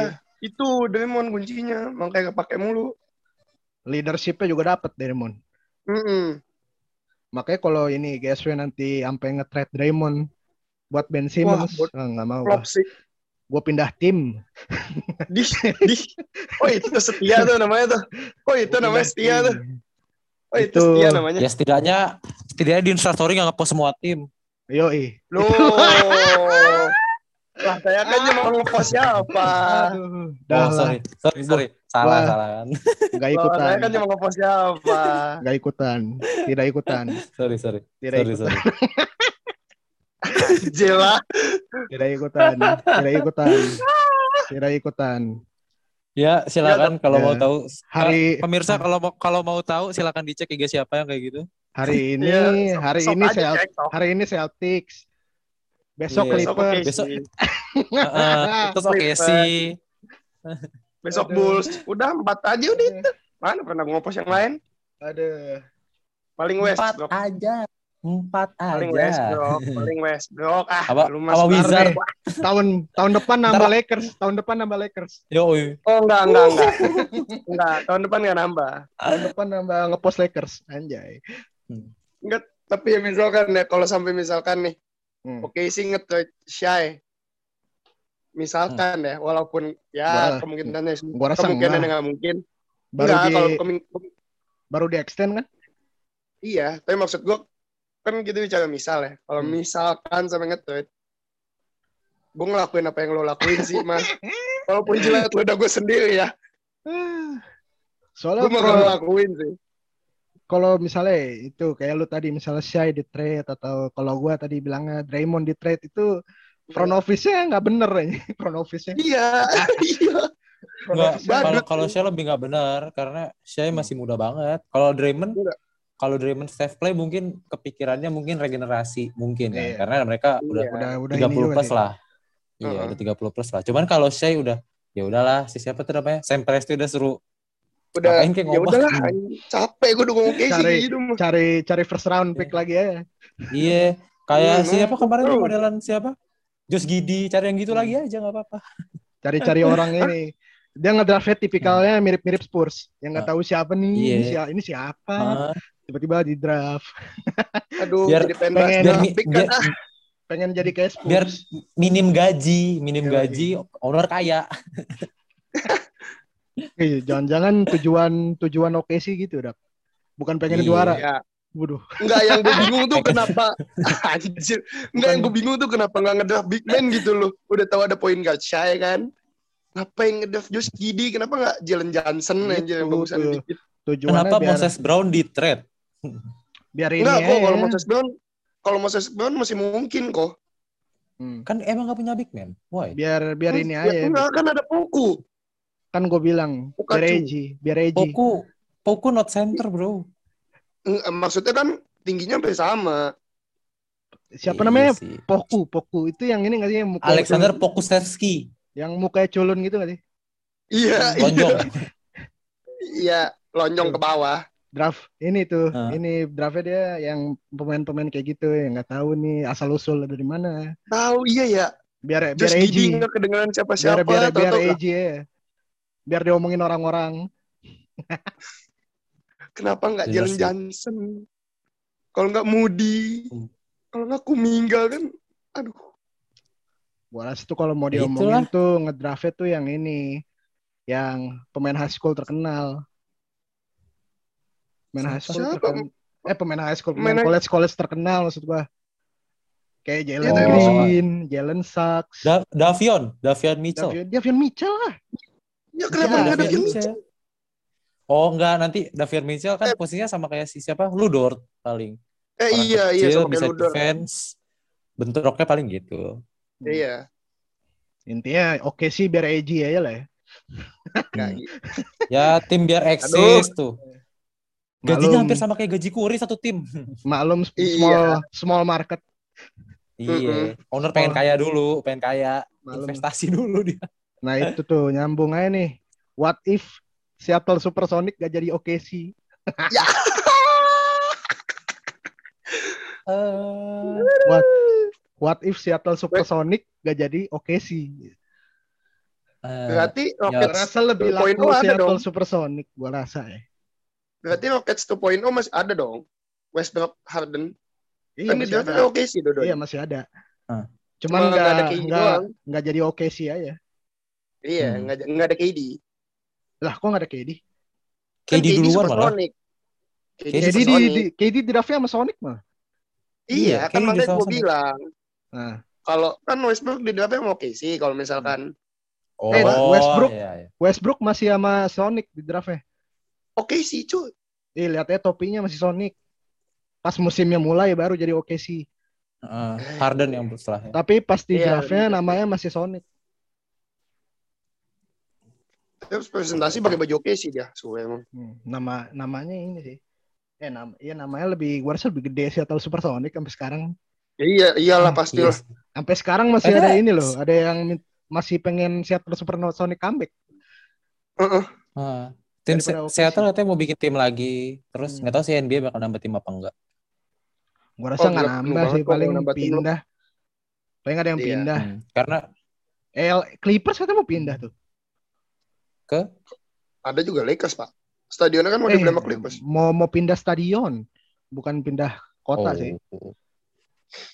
itu Draymond kuncinya, makanya kepake mulu. leadership-nya juga dapat Draymond. Mm-mm. Makanya kalau ini GSW nanti sampai nge-trade Draymond buat Ben Simmons, nggak mau Flop sih. Gua pindah tim. Di, di. Oh itu setia tuh namanya tuh. Oh itu Gua namanya setia tim. tuh. Oh itu Itu- setia namanya. Ya setidaknya setidaknya di Instastory nggak ngepost semua tim. Yoi. Loh. (laughs) Lah saya kan cuma ngepost siapa? Aduh, Oh, sorry, sorry, sorry. Salah, Wah. salah kan. Loh, ikutan. saya kan cuma ngepost siapa? Nggak ikutan. Tidak ikutan. Sorry, sorry. Tidak Sorry, ikutan. sorry. (laughs) Jela. Tidak ikutan. Tidak ikutan. Tidak ikutan. Ya, silakan kalau ya. mau tahu. Hari- Kak, pemirsa kalau mau kalau mau tahu silakan dicek IG siapa yang kayak gitu. Hari (laughs) ini, Iya, sok- hari sok ini aja, Celt- cek, sok. hari ini Celtics. Besok Iya. Besok Clippers. Besok-. Heeh, terus oke sih. Besok Aduh. Bulls. Udah empat aja udah itu. Mana pernah ngepost yang lain? Aduh. Paling West. Empat aja. Empat Paling West, aja. bro. Paling West, bro. Ah, Apa- lu apa Wizard? Tahun tahun depan nambah Lakers, tahun depan nambah Lakers. Yo. Oh enggak, enggak, enggak. (laughs) enggak, tahun depan enggak nambah. Tahun depan nambah ngepost Lakers, anjay. Enggak, tapi ya misalkan ya kalau sampai misalkan nih, Hmm. oke sih nge-trade Shy. Misalkan ya, walaupun ya Gua- kemungkinannya gua rasa kemungkinan enggak. nggak mungkin. Baru enggak, di kalau baru di extend kan? iya, tapi maksud gua kan gitu bicara misal ya. Kalau Hmm. misalkan sampai nge-trade, gue ngelakuin apa yang lo lakuin sih, mas. Walaupun jilat lo udah gue sendiri ya. Soalnya Gue mau kalau ngelakuin sih. kalau misalnya itu kayak lu tadi misalnya Shai di trade atau kalau gua tadi bilangnya Draymond di trade itu front office-nya nggak bener ya (laughs) front office-nya. Iya, (laughs) iya. Kalau kalau. Shea lebih nggak benar karena Shea masih muda banget. Kalau Draymond, Enggak. Kalau Draymond Steph play mungkin kepikirannya mungkin regenerasi mungkin ya, Iya. karena mereka udah Iya. udah udah ini 30 juga plus lah. Iya, Heeh. udah 30 plus lah. Cuman kalau Shea udah ya udahlah, si siapa tuh namanya? Sam Presti udah suruh Udah, Ngapain kayak ya ngomong? udahlah, anjing. capek gue udah ngomong kayak Cari- gitu. Cari cari first round pick lagi ya. Iya, kayak Iya, siapa kemarin tuh modelan siapa? Josh Giddy, cari yang gitu lagi aja nggak apa-apa. Cari-cari orang ini. Dia ngedraftnya tipikalnya mirip-mirip Spurs. Yang nggak tahu siapa nih, Iya. ini, siapa, ini siapa. Tiba-tiba di draft. (laughs) Aduh, Biar- jadi pengen pengen- bahas biar, grafik biar, kan. Ah, Pengen jadi kayak Spurs. biar minim gaji, minim gaji, owner kaya. (laughs) Iya, jangan-jangan tujuan tujuan oke sih gitu, Dak. Bukan pengen Iya. juara. ya. Waduh. Enggak, yang gue bingung tuh (laughs) kenapa anjir. Enggak, yang gue bingung tuh kenapa nggak ngedraft big man gitu loh. Udah tahu ada point guard Shy kan. Ngapain ngedraft Josh Giddy? Kenapa nggak Jalen Johnson Gitu, anjir yang bagusan dikit? Tujuannya Kenapa biar Moses Brown di trade? Biar ini Enggak kok kalau Moses Brown kalau Moses Brown masih mungkin kok. Hmm. Kan emang gak punya big man. Why? Biar biar ini Ya, aja. enggak kan ada Poku. Kan gue bilang, Bukan, biar. Eji, biar Eji. Poku, Poku not center bro. Maksudnya kan tingginya hampir sama. Siapa Iya namanya? sih. Poku, Poku. Itu yang ini nggak sih yang muka Alexander Pokusevski. yang mukanya culun gitu nggak sih? Iya, iya. Lonjong. Iya, lonjong ke bawah. Draft ini tuh, Hah? ini draftnya dia yang pemain-pemain kayak gitu yang nggak tahu nih asal usul dari mana. Tahu iya ya. Biar biar Josh Eji, Giddy nggak kedengeran biar siapa-siapa. biar biar lah, Eji ya. Biar diomongin orang-orang. Kenapa nggak Jalen. Johnson? Kalau nggak Moody, Hmm. kalau nggak Kuminga kan, aduh. Gua rasa tuh kalau mau Ya diomongin tuh ngedraftnya tuh yang ini, yang pemain high school terkenal. Pemain high school Siapa? terkenal. Eh pemain high school, pemain college college terkenal maksud gua. Kayak Jalen yang Green, Jalen Sachs, Da- Davion, Davion Mitchell. Davion, Davion Mitchell lah. Ya Iya, kenapa nggak ada Davion Mitchell? Oh enggak, nanti Davion Mitchell kan posisinya sama kayak si siapa? Ludort paling. Eh Orang iya iya sama bisa kayak Ludor. defense. Bentuknya paling gitu. Iya. Intinya oke sih biar Eji aja lah ya. Hmm. gitu. Ya tim biar eksis tuh. Gajinya Malum, hampir sama kayak gaji Kuri satu tim. Maklum (laughs) Iya. small small market. Iya. Owner pengen kaya dulu, pengen kaya. Malum. Investasi dulu dia. Nah itu tuh nyambung aja nih. What if Seattle Supersonic gak jadi OKC? (laughs) Eh, What What if Seattle Supersonic gak jadi OKC? eh, Berarti Gua Rockets rasa lebih 2.0 laku Seattle dong. Supersonic, gua rasa ya. Berarti Rockets 2.0 masih ada dong. Westbrook Harden. Iya kan di masih ada. oke sih dua Iya masih ada. Hah. Cuman Cuma nggak nggak ada KD doang. nggak jadi OKC aja. Iya, Hmm. nggak nggak ada KD. Lah kok nggak ada KD? Kan KD duluan malah. Supersonic. KD, KD KD di, di KD di draftnya sama Sonic mah. Iya, Iya, kan KD makanya gue bilang. Nah, Kalau kan Westbrook di draftnya mau oke sih. Kalau misalkan Oh, Eh, Westbrook. iya, iya. Westbrook masih sama Sonic di draftnya. Oke sih cuy. Ih, lihatnya topinya masih Sonic. Pas musimnya mulai baru jadi OKC. Eh, Harden yang setelahnya. Tapi pas di Iya, draftnya bener. namanya masih Sonic. Terus presentasi pakai baju oke sih dia. Suwe emang. Hmm, nama namanya ini sih. Eh nama iya namanya lebih gua rasa lebih gede sih atau Supersonic sampai sekarang. Ya, iya, iyalah Hmm, pasti iya. lah. Sampai sekarang masih Ada- ada ini loh, ada yang masih pengen Seattle Supersonic comeback. Heeh. Ah, tim Se-. Seattle katanya mau bikin tim lagi. Terus Hmm. nggak tahu sih NBA bakal nambah tim apa enggak. Gua rasa Oh, nggak gila, penuh nambah sih, paling nambah tim pindah. Paling ada yang Iya. pindah. Hmm, Karena Eh, Clippers katanya mau pindah tuh. Ada juga Lakers, Pak. Stadionnya kan mau Eh, dibeli sama Clippers. mau mau pindah stadion, bukan pindah kota oh, sih.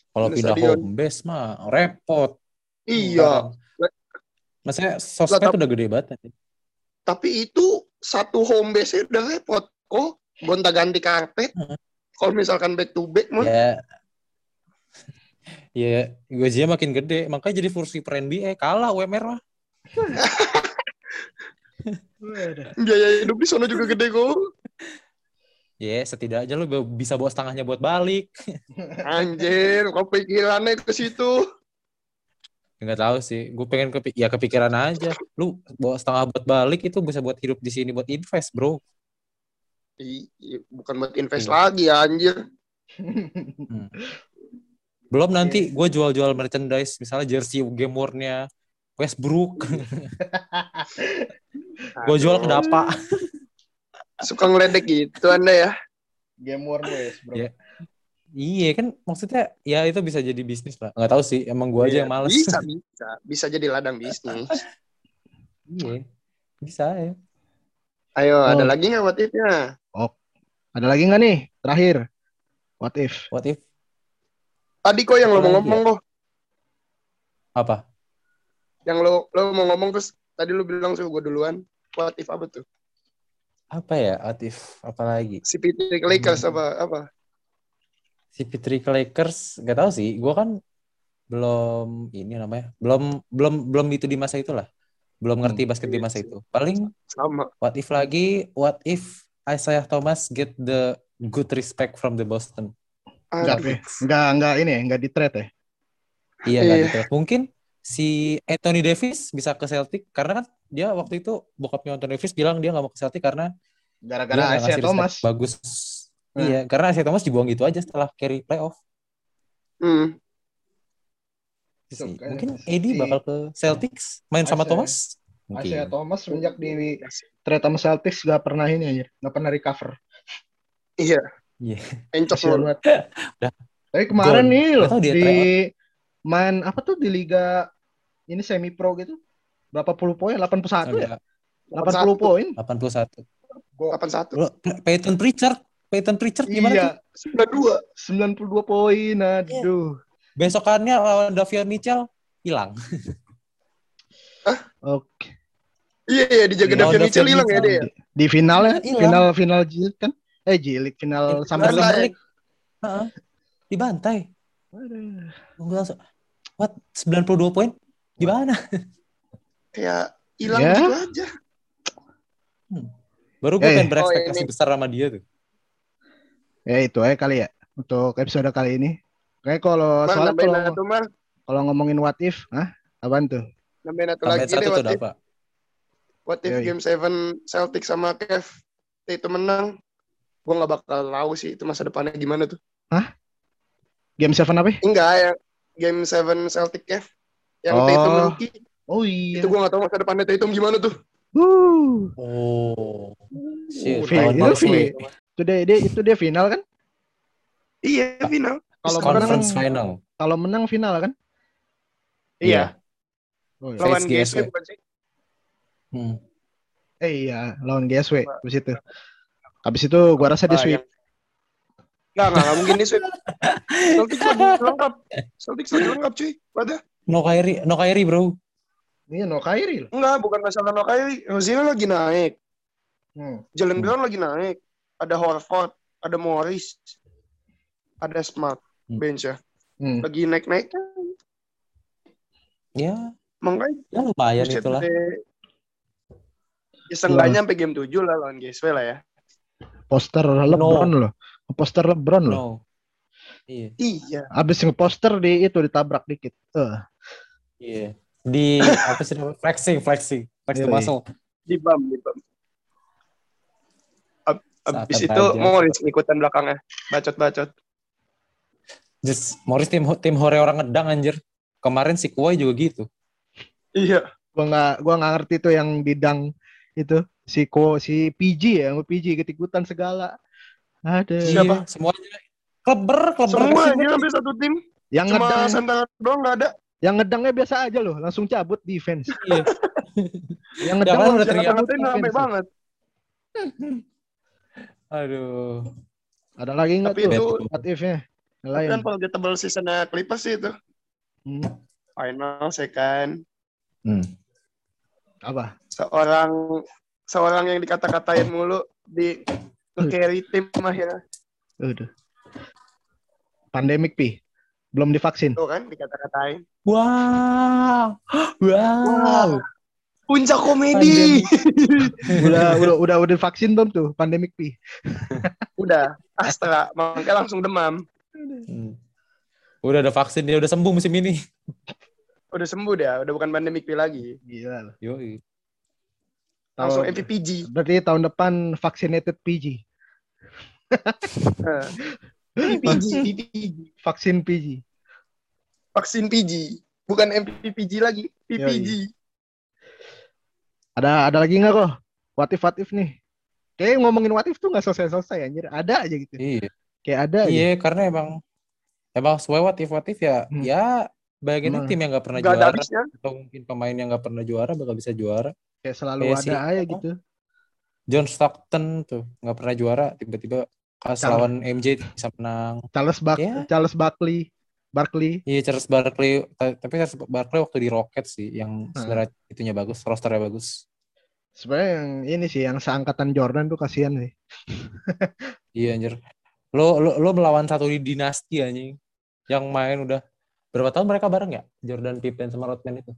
Kalau Pindah pindah stadion. home base mah repot. Iya. Maksudnya sosmed udah gede banget. Tapi itu satu home base udah repot. Kok gonta-ganti karpet. Hmm. Kalau misalkan back to back mah Ya. (laughs) Ya, gajinya makin gede, makanya jadi kursi per NBA kalah UMR mah. Biaya hidup di sana juga gede kok. Ya, setidaknya lu bisa bawa setengahnya buat balik. (laughs) Anjir, kok pikirannya ke situ? Enggak tahu sih. Gue pengen kepi ya kepikiran aja. Lu bawa setengah buat balik itu bisa buat hidup di sini buat invest, Bro. Ih, bukan buat invest Iya. lagi anjir. Belum nanti gue jual-jual merchandise, misalnya jersey game war-nya Westbrook. (laughs) gue jual ke Dapa. Suka ngeledek gitu Anda ya. Game war boys, bro. Iya. Kan maksudnya ya itu bisa jadi bisnis lah. Nggak tahu sih, emang gue aja Iya, yang males. Bisa, (laughs) bisa. Bisa jadi ladang bisnis. Iya. Bisa ya. Ayo, ada Oh. lagi nggak what if-nya? Ada lagi nggak nih? Terakhir. What if? What if Tadi kok yang lo mau ngomong kok. apa? Yang lo lo mau ngomong terus tadi lo bilang suruh gue duluan. What if apa tuh? Apa ya? What if apa lagi? Si Patrick Lakers Hmm. apa apa? Si Pitri Lakers nggak tahu sih. Gue kan belum ini namanya. Belum belum belum itu di masa itulah. Belum ngerti basket di masa itu. Paling Sama. what if lagi? What if Isaiah Thomas get the good respect from the Boston? Enggak. Pi. enggak, enggak ini ya, enggak di trade ya. Iya nggak Iya. gitu. Mungkin si Anthony Davis bisa ke Celtic karena kan dia waktu itu bokapnya Anthony Davis bilang dia nggak mau ke Celtic karena Gara-gara nggak Isaiah Thomas. bagus. Hmm. Iya, karena Isaiah Thomas dibuang gitu aja setelah carry playoff. Hmm. Kayak Mungkin AD bakal ke Celtics main sama Isaiah- Thomas. Isaiah Mungkin. Thomas semenjak di trade sama Celtics gak pernah ini aja, nggak pernah recover. Iya. Iya. Encok banget. Tapi kemarin Gone. nih loh di tryout. main apa tuh di liga ini semi pro gitu. Berapa puluh poin? 81 ya? Ada 80 poin. 81. 81. Lo, Peyton Pritchard, Peyton Pritchard gimana Iya, tuh? 92. 92 poin. Aduh. Besokannya lawan Davion Mitchell hilang. (laughs) Oke. Iya, iya dijaga Iya, Davion Davion Mitchell hilang ya dia. ya? Di final ya, Iya, final final jilid kan? Eh jilid final Summer Summer League. Heeh. Dibantai. Aduh. Gue langsung, what? 92 poin? Gimana? Kayak (laughs) hilang Ya. gitu aja. Baru gue Eh. pengen berekspektasi Oh, ini. besar sama dia tuh. Ya itu aja kali ya untuk episode kali ini. Kayak kalau nambahin kalau kalau ngomongin what if, hah? Apaan tuh? Nambahin satu lagi satu deh what if. apa? What if Yoi. game 7 Celtic sama Kev itu menang? Gue gak bakal tahu sih itu masa depannya gimana tuh. Game 7 apa? ya? Enggak, yang game 7 Celtic Kev. Yang Oh. Tatum rookie. Oh iya. Itu gue gak tahu masa depannya Tatum gimana tuh. Wuh. Oh. Shit, itu Marvel. Vi- Itu dia, dia itu dia final kan? Iya, final. Kalau menang Conference final. kalau menang final kan? Iya. Oh, iya. Lawan GSW bukan sih? Hmm. Eh iya, lawan GSW habis itu. Habis itu gua rasa dia Ah, sweep. yang- Nggak, nggak, nggak mungkin di sweep. Celtics lagi (laughs) lengkap. Celtics lagi lengkap cuy. Pada? No Kyrie, no Kyrie bro. Iya, no Kyrie loh. Enggak, bukan masalah no Kyrie. Rozier lagi naik. Hmm. Jalen Hmm. Brown lagi naik. Ada Horford, ada Morris, ada Smart Hmm. bench ya. Hmm. Lagi naik-naik. Ya, Makanya ya lumayan itulah. deh. Ya seenggaknya sampai game 7 lah lawan GSW lah ya. Poster LeBron loh. Poster LeBron loh. No. Iya, Iya. Abis ngeposter di itu ditabrak dikit. Eh, iya. Di apa sih namanya? Flexing, flexing, flexing Yoi. muscle. Di bam, di bam. Ab- Abis itu aja. Morris ngikutan belakangnya. Bacot-bacot. Just Morris tim tim hore orang ngedang anjir. Kemarin si Kawhi juga gitu. Iya. gua nggak gua nggak ngerti tuh yang bidang itu si ko si PG ya, PG ikut-ikutan segala. Ada. Siapa? Iya, semuanya. Kleber, kleber. Semuanya hampir satu tim. Yang Cuma ngedang, Santana doang nggak ada. yang ngedangnya biasa aja loh, langsung cabut defense. Iya. Yang Ya ngedang udah langsung teriak. defense. banget. (laughs) Aduh. Ada lagi nggak tuh? itu What if-nya? Lain. kan forgettable seasonnya Clippers sih itu. Hmm. Finals ya kan. Hmm. Apa? Seorang seorang yang dikata-katain mulu di carry tim akhirnya. Udah. Pandemik pi. Belum divaksin. Tuh kan dikata-katain. Wow. (gasps) Wow. Puncak komedi. udah udah udah udah vaksin belum tuh pandemik pi? Udah, Astra. Makanya langsung demam. Hmm. Udah ada vaksin dia udah sembuh musim ini. Udah sembuh dia, udah bukan pandemik lagi. Gila. loh. Yoi. Langsung Tahun- MVPG. Berarti tahun depan vaccinated PG. PPG, PPG. Vaksin PG. Vaksin PG. Bukan MPPG lagi, PPG. Ada ada lagi nggak kok? What if what if nih? Kayak ngomongin what if tuh nggak selesai-selesai anjir. Ada aja gitu. Iya. Kayak ada aja. Iya, karena emang emang sesuai what if what if ya. Hmm. Ya bayangin Emang. tim yang nggak pernah Gak juara habisnya. atau mungkin pemain yang nggak pernah juara bakal bisa juara. Kayak selalu Kayak ada si- aja apa? gitu. John Stockton tuh nggak pernah juara tiba-tiba pas lawan MJ bisa menang. Charles Buck Ya. Charles Barkley Barkley Iya Charles Barkley ta- tapi Charles Barkley waktu di Rockets sih yang Hmm. sebenarnya itunya bagus, rosternya bagus. sebenarnya yang ini sih yang seangkatan Jordan tuh kasihan sih. (laughs) Iya anjir. Lo lo lo melawan satu di dinasti anjing. Yang main udah berapa tahun mereka bareng ya? Jordan Pippen sama Rodman itu.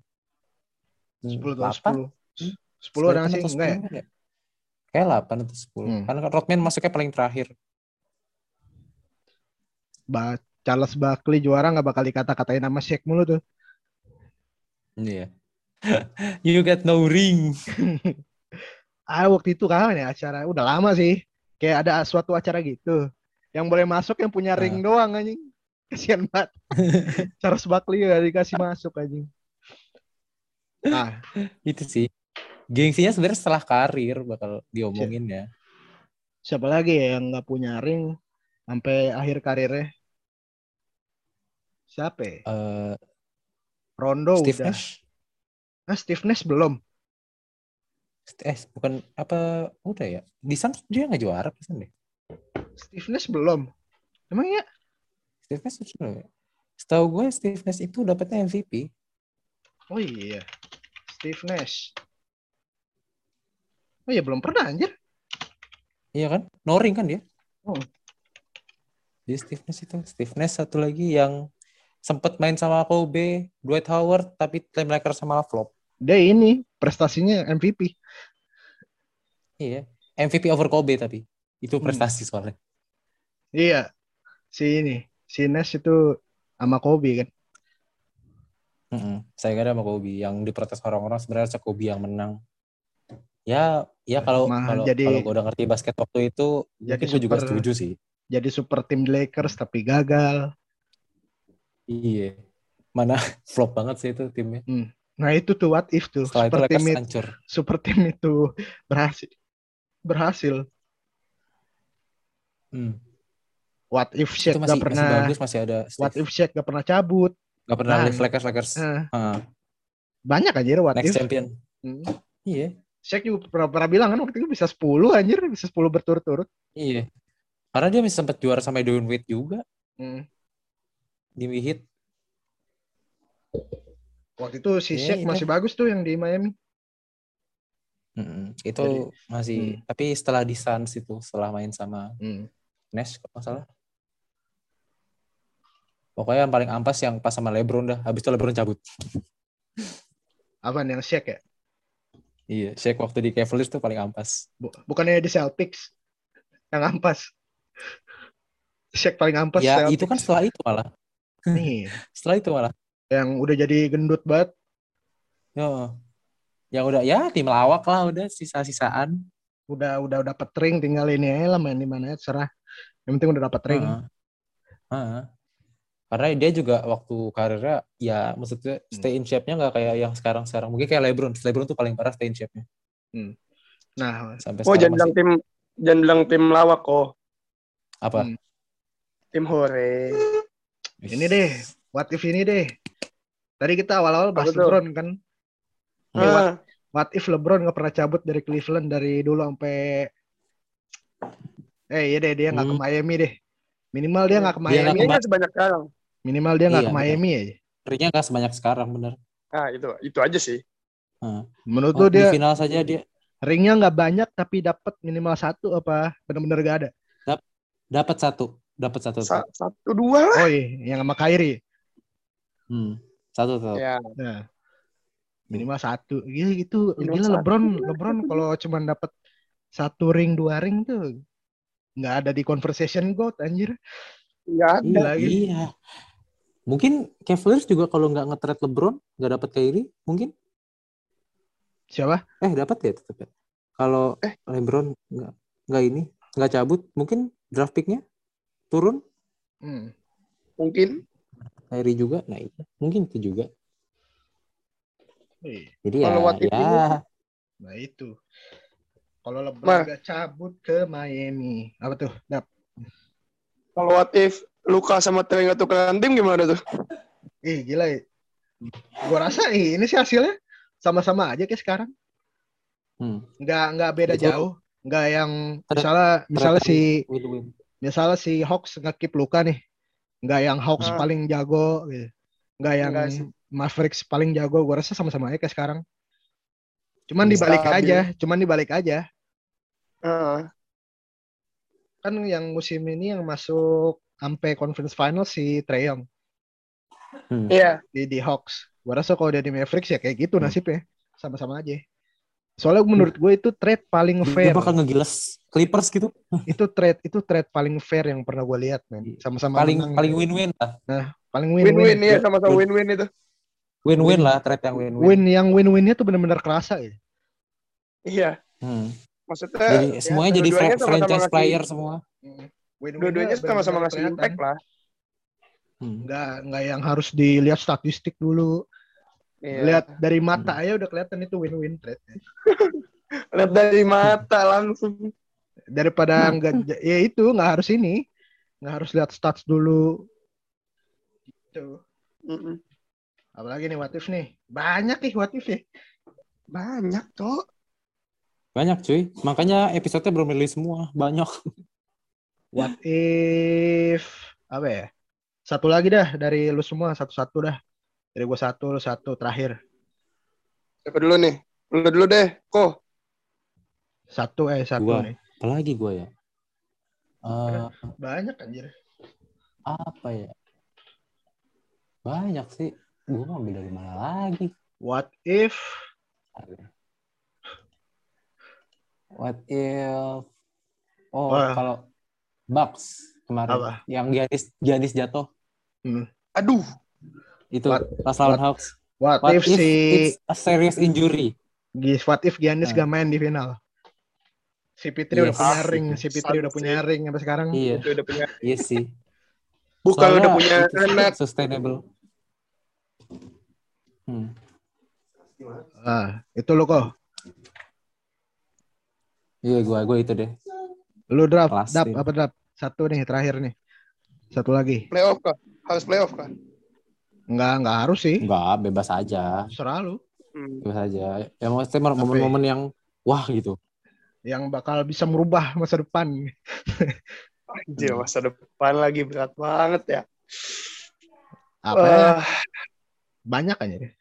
Hmm, 10 tahun delapan? 10. 10 ada nggak sih? Enggak ya? 10 ya? Kayak 8 atau 10. Hmm. Karena Rodman masuknya paling terakhir. Ba Charles Barkley juara nggak bakal dikata-katain nama Shaq mulu tuh. Iya. (laughs) you got no ring. (laughs) Ah waktu itu kapan ya acara? Udah lama sih. Kayak ada suatu acara gitu. Yang boleh masuk yang punya ring Ah. doang anjing. Kasihan banget. (laughs) Charles Barkley gak dikasih masuk anjing. Nah, Itu sih. Gengsinya sebenarnya setelah karir bakal diomongin ya. siapa lagi ya yang nggak punya ring sampai akhir karirnya? Siapa? ya? Eh, Rondo Steve udah. Nash. Ah, Steve Nash belum. Eh, bukan apa udah ya? Di Suns dia nggak juara pesan deh. Steve Nash belum. Emang ya? Steve Nash sudah ya? Setahu gue Steve Nash itu dapetnya MVP. Oh iya. Steve Nash. Oh iya belum pernah anjir. Iya kan? Noring kan dia? Oh. Dia Steve Nash itu. Steve Nash satu lagi yang sempat main sama Kobe, Dwight Howard, tapi tim Lakers sama flop. Dia ini prestasinya MVP. Iya. MVP over Kobe tapi. Itu Hmm. prestasi soalnya. Iya. Si ini, si Nash itu sama Kobe kan. Mm-mm. Saya kira sama Kobe yang diprotes orang-orang sebenarnya Kobe yang menang. Ya, ya kalau Mah, kalau jadi- kalau gue udah ngerti basket waktu itu, Jadi mungkin gue juga super- setuju sih. Jadi super tim Lakers tapi gagal. Iya. Mana (laughs) flop banget sih itu timnya. Nah itu tuh what if tuh. Setelah itu super Lakers tim itu, super tim itu berhasil. Berhasil. Hmm. What if Shaq Itu masih, gak masih pernah bagus, masih ada What Steve. if Shaq gak pernah cabut. Gak pernah Nah. Lakers, Lakers. Eh, Ah, banyak anjir what next if. champion. Hmm. Iya. Shaq juga pernah, pernah bilang kan waktu itu bisa 10 anjir, bisa 10 berturut-turut. Iya. Karena dia masih sempat juara sama Dwayne Wade juga Hmm. Di Heat. Waktu itu si Shaq iya. masih bagus tuh yang di Miami. Mm-mm. Itu Jadi- masih, tapi setelah di Suns itu, setelah main sama Hmm. Nash kalau nggak salah. Pokoknya yang paling ampas yang pas sama LeBron dah. Habis itu LeBron cabut. (laughs) Apaan yang Shaq ya? Iya, Shaq waktu di Cavaliers tuh paling ampas. Bu- Bukannya di Celtics yang ampas. Shaq paling ampas ya, Celtics. itu kan setelah itu malah. Nih Setelah itu malah. yang udah jadi gendut banget. Yo. Yang udah ya tim lawak lah udah sisa-sisaan. Udah udah dapat ring tinggal ini aja lah main di mana aja serah. Yang penting udah dapat ring. Heeh. Heeh. Karena dia juga waktu karirnya ya maksudnya Hmm. stay in shape-nya nggak kayak yang sekarang-sekarang. Mungkin kayak LeBron. LeBron tuh paling parah stay in shape-nya. Nah, Sampai Oh, jangan bilang masih tim jangan bilang tim lawak kok. apa? Hmm. Tim hore. Ini deh, what if ini deh. Tadi kita awal-awal bahas tuh? LeBron kan. Ini what, what if LeBron nggak pernah cabut dari Cleveland dari dulu sampai Eh iya deh dia nggak ke Hmm. Miami deh. Minimal dia nggak ke Dia Miami. ke ini kan sebanyak sekarang. Minimal dia nggak Iya, ke Miami aja. Ringnya nggak sebanyak sekarang bener. Ah, itu itu aja sih. Heeh. Menurut Oh, lu dia di final saja dia ringnya nggak banyak tapi dapat minimal satu apa bener-bener gak ada? dapat satu, dapat satu. Sa- satu dua lah. Oh iya, yang sama Kyrie. Hmm. Satu tuh. Ya, Nah, minimal satu gila gitu Minimal gila satu. LeBron LeBron kalau cuma dapat satu ring dua ring tuh nggak ada di conversation GOAT anjir Nggak ada. Gila, gitu. Iya. Mungkin Cavaliers juga kalau nggak nge-trade LeBron, nggak dapat Kyrie, mungkin. siapa Eh, dapat ya tetap ya. Kalau Eh. LeBron nggak nggak ini, nggak cabut, mungkin draft pick-nya turun. Hmm. Mungkin. Kyrie juga, nah itu mungkin itu juga. Iya. Jadi ya, Kalau what if ya Nah itu. Kalau LeBron Mah. nggak cabut ke Miami, apa tuh? Dap. Kalau what if Luka sama Trey nggak tukeran tim gimana tuh? Ih gila. ya. Gua rasa ih, ini sih hasilnya sama-sama aja kayak sekarang. hmm, Nggak nggak beda Itu- jauh. Nggak yang misalnya misalnya si. Misalnya si Hawks ngekip Luka nih. Nggak yang Hawks Ah. paling jago gitu. Nggak yang Nggak sih. Mavericks paling jago. Gua rasa sama-sama aja kayak sekarang. Cuman Bisa dibalik stabil. aja, cuman dibalik aja. Heeh. Kan yang musim ini yang masuk sampai conference final si Trae Young Hmm. Iya. di di Hawks. Gua rasa kalau dia di Mavericks ya kayak gitu Hmm. nasibnya. Sama-sama aja. Soalnya menurut gue itu trade paling Dia fair. bakal ngegilas Clippers gitu. (laughs) itu trade itu trade paling fair yang pernah gue lihat, men. Sama-sama Paling menang. paling win-win lah. paling Win-win win-win. ya sama-sama win-win itu. Win-win Win. lah trade yang win-win. Win yang win-winnya tuh benar-benar kerasa ya. Iya. Hmm. Maksudnya Jadi ya, semuanya jadi fra- sama-sama franchise ngasih- player semua. Win-winnya Dua-duanya sama-sama ngasih kelihatan. impact lah. Hmm. Nggak nggak yang harus dilihat statistik dulu. Iya. Lihat dari mata aja udah kelihatan itu win-win trade. (laughs) Lihat dari mata langsung. Daripada nggak ya itu nggak harus ini. Nggak harus lihat stats dulu. Gitu. Mm-mm. Apalagi nih what if nih. Banyak nih what if ya. Banyak tuh. Banyak cuy. Makanya episode-nya belum rilis semua. Banyak. (laughs) What if apa ya? Satu lagi dah dari lu semua satu-satu dah. Dari gua satu, satu terakhir. Siapa dulu nih? Lu dulu deh. Kok? Satu eh satu Gua. nih. Apalagi gue ya. Eh, Banyak anjir. apa ya? Banyak sih. Gue mau ambil dari mana lagi? What if What if Oh, kalau Bucks kemarin Apa? yang Giannis Giannis jatuh Aduh. Itu What- pas lawan what- Hawks. what, What if, if si it's a serious injury? Gis what if Giannis Nah. gak main di final? Si Fitri Yes. udah punya Ah, ring, si Fitri udah Sadis punya ring sampai sekarang. Iya, Itu udah punya. iya sih. Bukan Soalnya udah punya itu anak. sustainable. Hmm. Ah, itu lo kok. Iya, gua gua itu deh. Lu draft, Kelas dap apa draft? Satu nih terakhir nih. Satu lagi. Playoff kah? Harus playoff kah? Enggak, enggak harus sih. Enggak, bebas aja. Serah lu. Hmm. Bebas aja. Ya maksudnya momen-momen yang wah gitu. Yang bakal bisa merubah masa depan. Anjir, masa depan lagi berat banget ya. Apa ya? Wah, Banyak aja deh.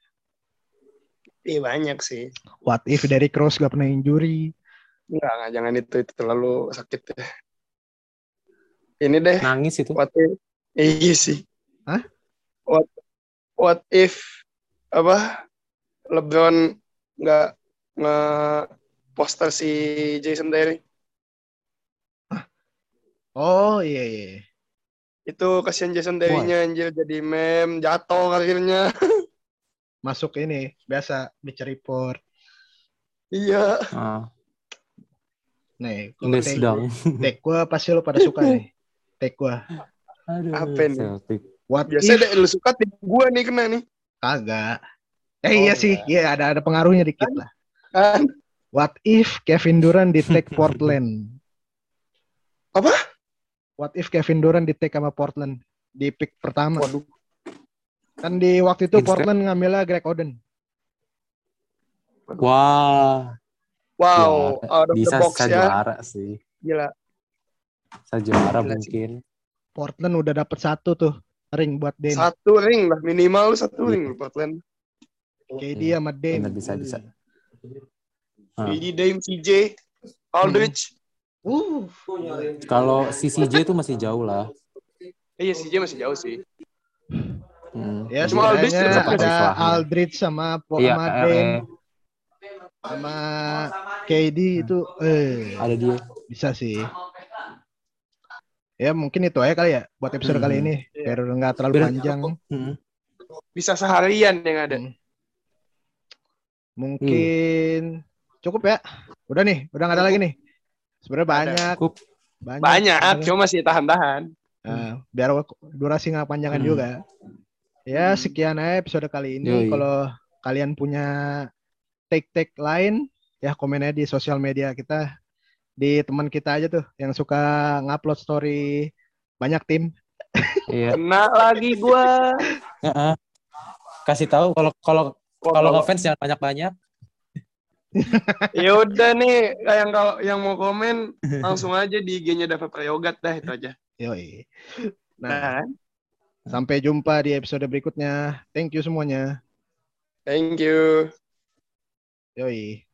iya banyak sih. What if Derrick Rose gak pernah injury? Enggak, enggak, jangan itu. Itu terlalu sakit ya. Ini deh. Nangis itu. What if? Iya sih. Hah? What What if apa LeBron nggak nge poster si Jason Terry Oh iya iya. itu kasihan Jason Terry-nya anjir jadi meme jatuh karirnya (laughs) Masuk ini biasa Bleacher Report. iya Ah, Nih, take gua pasti lu pada suka nih. (laughs) Take gua. Aduh, Apa ini? Celtic. What biasanya if deh, lu suka tim gua nih kena nih kagak? Eh Oh, iya sih, iya ada ada pengaruhnya dikit lah. kan What if Kevin Durant di take (laughs) Portland? Apa? What if Kevin Durant di take sama Portland di pick pertama? waduh Kan di waktu itu Portland ngambilnya Greg Oden. Wah, wow juara. out of the bisa box bisa ya juara sih. gila Bisa juara Gila sih. mungkin. Portland udah dapet satu tuh ring buat Dane. satu ring lah minimal lu satu Iya. ring lu Portland KD sama Dane. Bener, bisa, bisa. Ah. Jadi Dame CJ Aldridge Uh, Kalau si CJ itu masih jauh lah. iya CJ masih jauh sih Hmm. Ya Cuma Aldridge ada. Aldridge sama Po Iya, sama eh, Dame eh, sama KD itu eh ada dia. bisa sih. Ya mungkin itu aja kali ya buat episode Hmm. kali ini biar nggak terlalu Biar- panjang. Hmm. Bisa seharian yang ada. Hmm. Mungkin cukup ya. Udah nih, udah nggak ada lagi nih. Sebenarnya banyak, Cukup. banyak. Banyak, cuma masih tahan-tahan. Nah, biar durasi nggak panjangan Hmm. juga. Ya sekian aja episode kali ini. Kalau kalian punya take-take lain, ya komen aja di sosial media kita. Di teman kita aja tuh yang suka ngupload story banyak tim. Iya. Kena lagi gua. Heeh. Kasih tahu kalau kalau kalau Kalau ngefans jangan banyak-banyak. ya udah nih, yang kalau yang mau komen langsung aja di IG-nya Dava Prayogat dah itu aja. Yoi. Nah, Nah, sampai jumpa di episode berikutnya. Thank you semuanya. thank you. Yoi.